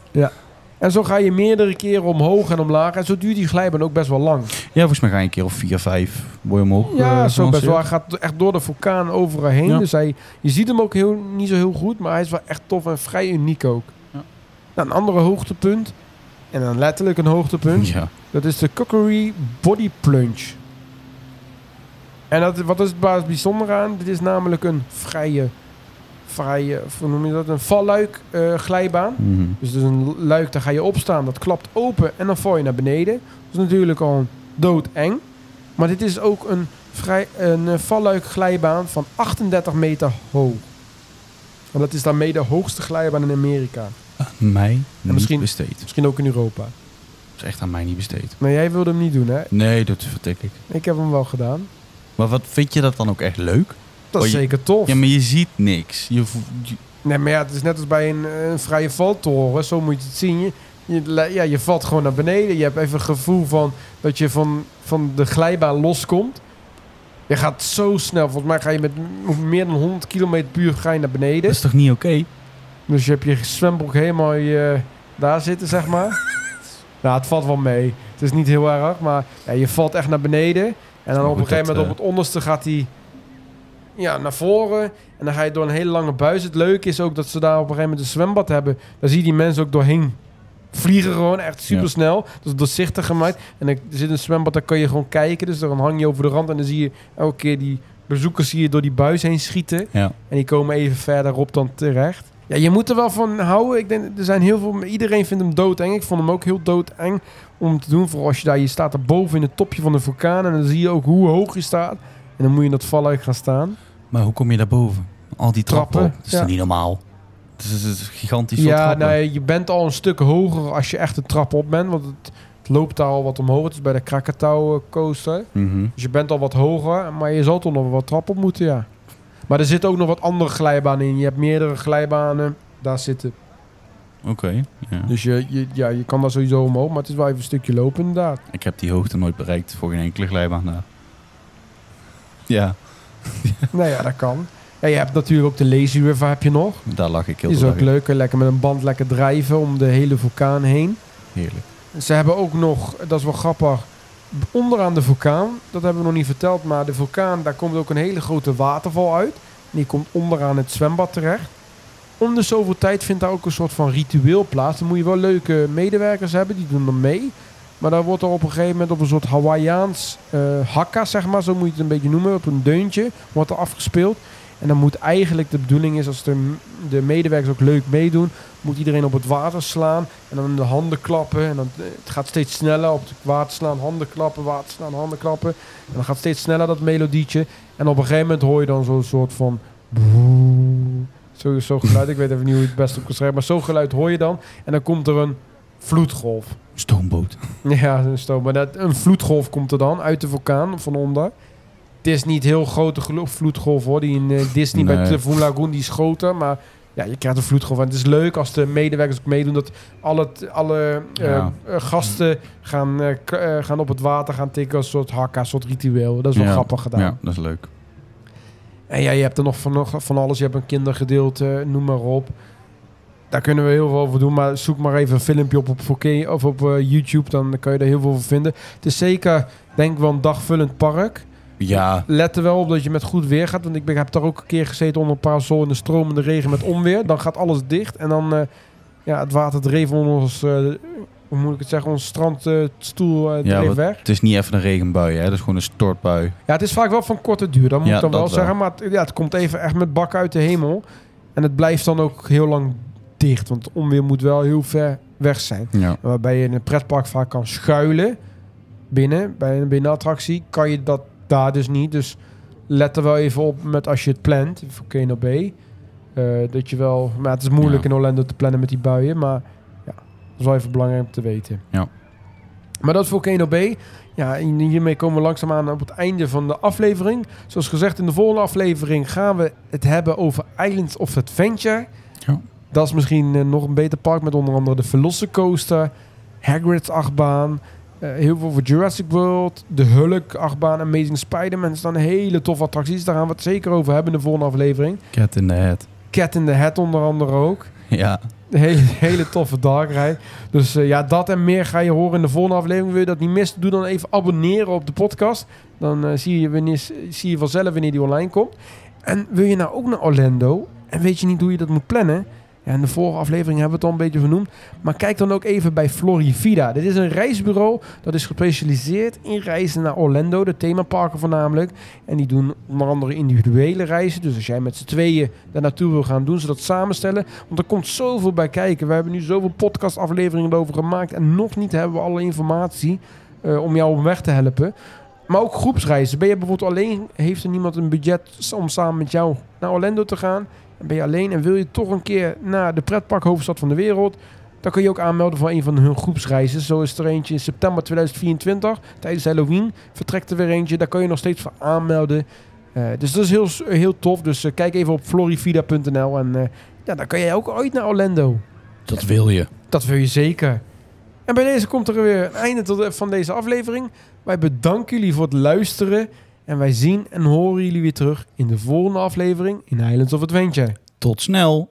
En zo ga je meerdere keren omhoog en omlaag. En zo duurt die glijbaan ook best wel lang. Ja, volgens mij ga je een keer of vier, vijf je omhoog Ja, eh, zo best wel. Hij gaat echt door de vulkaan overal heen. Ja. Dus hij, je ziet hem ook heel, niet zo heel goed, maar hij is wel echt tof en vrij uniek ook. Ja. Nou, een andere hoogtepunt, en dan letterlijk een hoogtepunt, Ja. dat is de Cookery Body Plunge. En dat, wat is het bijzonder aan? Dit is namelijk een vrije, vrije of hoe noem je dat, een valluik eh, glijbaan. Mhm. Dus een luik, daar ga je opstaan, dat klapt open en dan val je naar beneden. Dat is natuurlijk al doodeng. Maar dit is ook een, vrij, een eh, valluik glijbaan van 38 meter hoog. En dat is daarmee de hoogste glijbaan in Amerika. Aan mij niet misschien- besteed. Misschien ook in Europa. Dat is echt aan mij niet besteed. Maar jij wilde hem niet doen, hè? Nee, dat vertik ik. Ik heb hem wel gedaan. Maar wat vind je dat dan ook echt leuk? Dat is Oh, je- zeker tof. Ja, maar je ziet niks. Je, Nee, maar ja, het is net als bij een, eh, een vrije valtoren. Zo moet je het zien. Je, je, ja, je valt gewoon naar beneden. Je hebt even een gevoel van dat je van, van de glijbaan loskomt. Je gaat zo snel. Volgens mij ga je met meer dan 100 km per uur ga je naar beneden. dat is toch niet oké? Dus je hebt je zwembroek helemaal je, daar zitten, zeg maar. <laughs> nou, het valt wel mee. Het is niet heel erg, maar ja, je valt echt naar beneden. En dan op een gegeven moment op het onderste gaat hij ja, naar voren. En dan ga je door een hele lange buis. Het leuke is ook dat ze daar op een gegeven moment een zwembad hebben. Daar zie je die mensen ook doorheen vliegen gewoon. Echt super snel. Dat is doorzichtig gemaakt. En er zit een zwembad, daar kan je gewoon kijken. Dus dan hang je over de rand en dan zie je elke keer die bezoekers zie je door die buis heen schieten. Ja. En die komen even verderop dan terecht. Ja, je moet er wel van houden. Ik denk, er zijn heel veel... Iedereen vindt hem doodeng. Ik vond hem ook heel doodeng om te doen. Vooral als je daar... Je staat er boven in het topje van de vulkaan. En dan zie je ook hoe hoog je staat. En dan moet je in dat valluik gaan staan. Maar hoe kom je daarboven? Al die trappen. Dat is ja. niet normaal? Het is, het is gigantisch veel ja, trappen. nou, je bent al een stuk hoger als je echt de trap op bent. Want het, het loopt daar al wat omhoog. Het is bij de Krakatau eh, coaster. Mhm. Dus je bent al wat hoger. Maar je zal toch nog wat trap op moeten, ja. Maar er zitten ook nog wat andere glijbanen in. Je hebt meerdere glijbanen daar zitten. Oké. ja. Dus je, je, ja, je kan daar sowieso omhoog, maar het is wel even een stukje lopen inderdaad. Ik heb die hoogte nooit bereikt voor geen enkele glijbaan daar. Ja, <laughs> nou ja, dat kan. En je hebt natuurlijk ook de Lazy River heb je nog. daar lag ik heel Die is ook leuk. Lekker met een band lekker drijven om de hele vulkaan heen. Heerlijk. Ze hebben ook nog, dat is wel grappig, onderaan de vulkaan, dat hebben we nog niet verteld, maar de vulkaan, daar komt ook een hele grote waterval uit. Die komt onderaan het zwembad terecht. Om de zoveel tijd vindt daar ook een soort van ritueel plaats. Dan moet je wel leuke medewerkers hebben, die doen dan mee. Maar dan wordt er op een gegeven moment op een soort Hawaiiaans eh hakka, zeg maar, zo moet je het een beetje noemen, op een deuntje, wordt er afgespeeld. En dan moet eigenlijk de bedoeling is, als de, de medewerkers ook leuk meedoen, moet iedereen op het water slaan en dan de handen klappen. En dan, eh, het gaat steeds sneller op het water slaan, handen klappen, water slaan, handen klappen. En dan gaat steeds sneller dat melodietje. En op een gegeven moment hoor je dan zo'n soort van... Zo, zo geluid, ik weet even niet hoe je het best op kan schrijven, maar zo'n geluid hoor je dan. En dan komt er een vloedgolf. Stoomboot. <laughs> Ja, een stoom. Maar dat, een vloedgolf komt er dan uit de vulkaan van onder. Het is niet heel grote vloedgolf hoor. Die in eh, Disney bij. Typhoon Lagoon die is groter. Maar ja, je krijgt een vloedgolf. En het is leuk als de medewerkers ook meedoen. Dat alle, alle eh, Ja. eh, gasten gaan, gaan op het water gaan tikken. Als een soort hakka, een soort ritueel. Dat is wel Ja. grappig gedaan. Ja, dat is leuk. En ja, je hebt er nog van, nog van alles. Je hebt een kindergedeelte, noem maar op. Daar kunnen we heel veel over doen. Maar zoek maar even een filmpje op op, 4K of op eh, YouTube. Dan kan je er heel veel over vinden. Het is zeker, denk ik wel, een dagvullend park. Ja, Let er wel op dat je met goed weer gaat. Want ik ben, heb daar ook een keer gezeten onder een parasol in de stromende regen met onweer. Dan gaat alles dicht. En dan, eh, ja, het water dreef onder ons, eh, hoe moet ik het zeggen, ons strandstoel eh Ja, wat- weg. het is niet even een regenbui, hè. Dat is gewoon een stortbui. Ja, het is vaak wel van korte duur. Dat moet Ja, ik dan wel. zeggen. Maar het, ja, het komt even echt met bak uit de hemel. En het blijft dan ook heel lang dicht. Want het onweer moet wel heel ver weg zijn. Ja. Waarbij je in een pretpark vaak kan schuilen binnen. Bij een binnenattractie kan je dat daar dus niet. Dus let er wel even op met als je het plant. Voor Keno Bay. Eh, dat je wel... Maar het is moeilijk Ja. in Orlando te plannen met die buien. Maar ja, dat is wel even belangrijk om te weten. Ja. Maar dat is Volcano Bay. Ja, hiermee komen we langzaamaan op het einde van de aflevering. Zoals gezegd, in de volgende aflevering gaan we het hebben over Islands of Adventure. Ja. Dat is misschien eh, nog een beter park met onder andere de Velocicoaster, Hagrid's achtbaan, eh, heel veel voor Jurassic World, de Hulk achtbaan, Amazing Spider-Man. Er staan hele toffe attracties. Daar gaan we het zeker over hebben in de volgende aflevering. Cat in the Head. Cat in the Hat onder andere ook. <laughs> Ja, hele, hele toffe dark ride. Dus eh, ja, dat en meer ga je horen in de volgende aflevering. Wil je dat niet missen? Doe dan even abonneren op de podcast. Dan zie, je wanneer, zie je vanzelf wanneer die online komt. En wil je nou ook naar Orlando en weet je niet hoe je dat moet plannen? Ja, in de vorige aflevering hebben we het al een beetje vernoemd. Maar kijk dan ook even bij Florivida. Dit is een reisbureau dat is gespecialiseerd in reizen naar Orlando. De themaparken voornamelijk. En die doen onder andere individuele reizen. Dus als jij met z'n tweeën daar naartoe wil gaan, doen ze dat samenstellen. Want er komt zoveel bij kijken. We hebben nu zoveel podcastafleveringen erover gemaakt. En nog niet hebben we alle informatie eh, om jou op weg te helpen. Maar ook groepsreizen. Ben je bijvoorbeeld alleen, heeft er niemand een budget om samen met jou naar Orlando te gaan? En ben je alleen en wil je toch een keer naar de pretparkhoofdstad van de wereld? Dan kun je ook aanmelden voor een van hun groepsreizen. Zo is er eentje in september 2024. Tijdens Halloween vertrekt er weer eentje. Daar kun je nog steeds voor aanmelden. Eh, dus dat is heel, heel tof. Dus eh, kijk even op florivida.nl. En eh, ja, dan kan jij ook ooit naar Orlando. dat wil je. Dat wil je zeker. En bij deze komt er weer een einde tot, van deze aflevering. Wij bedanken jullie voor het luisteren. En wij zien en horen jullie weer terug in de volgende aflevering in Islands of Adventure. Tot snel.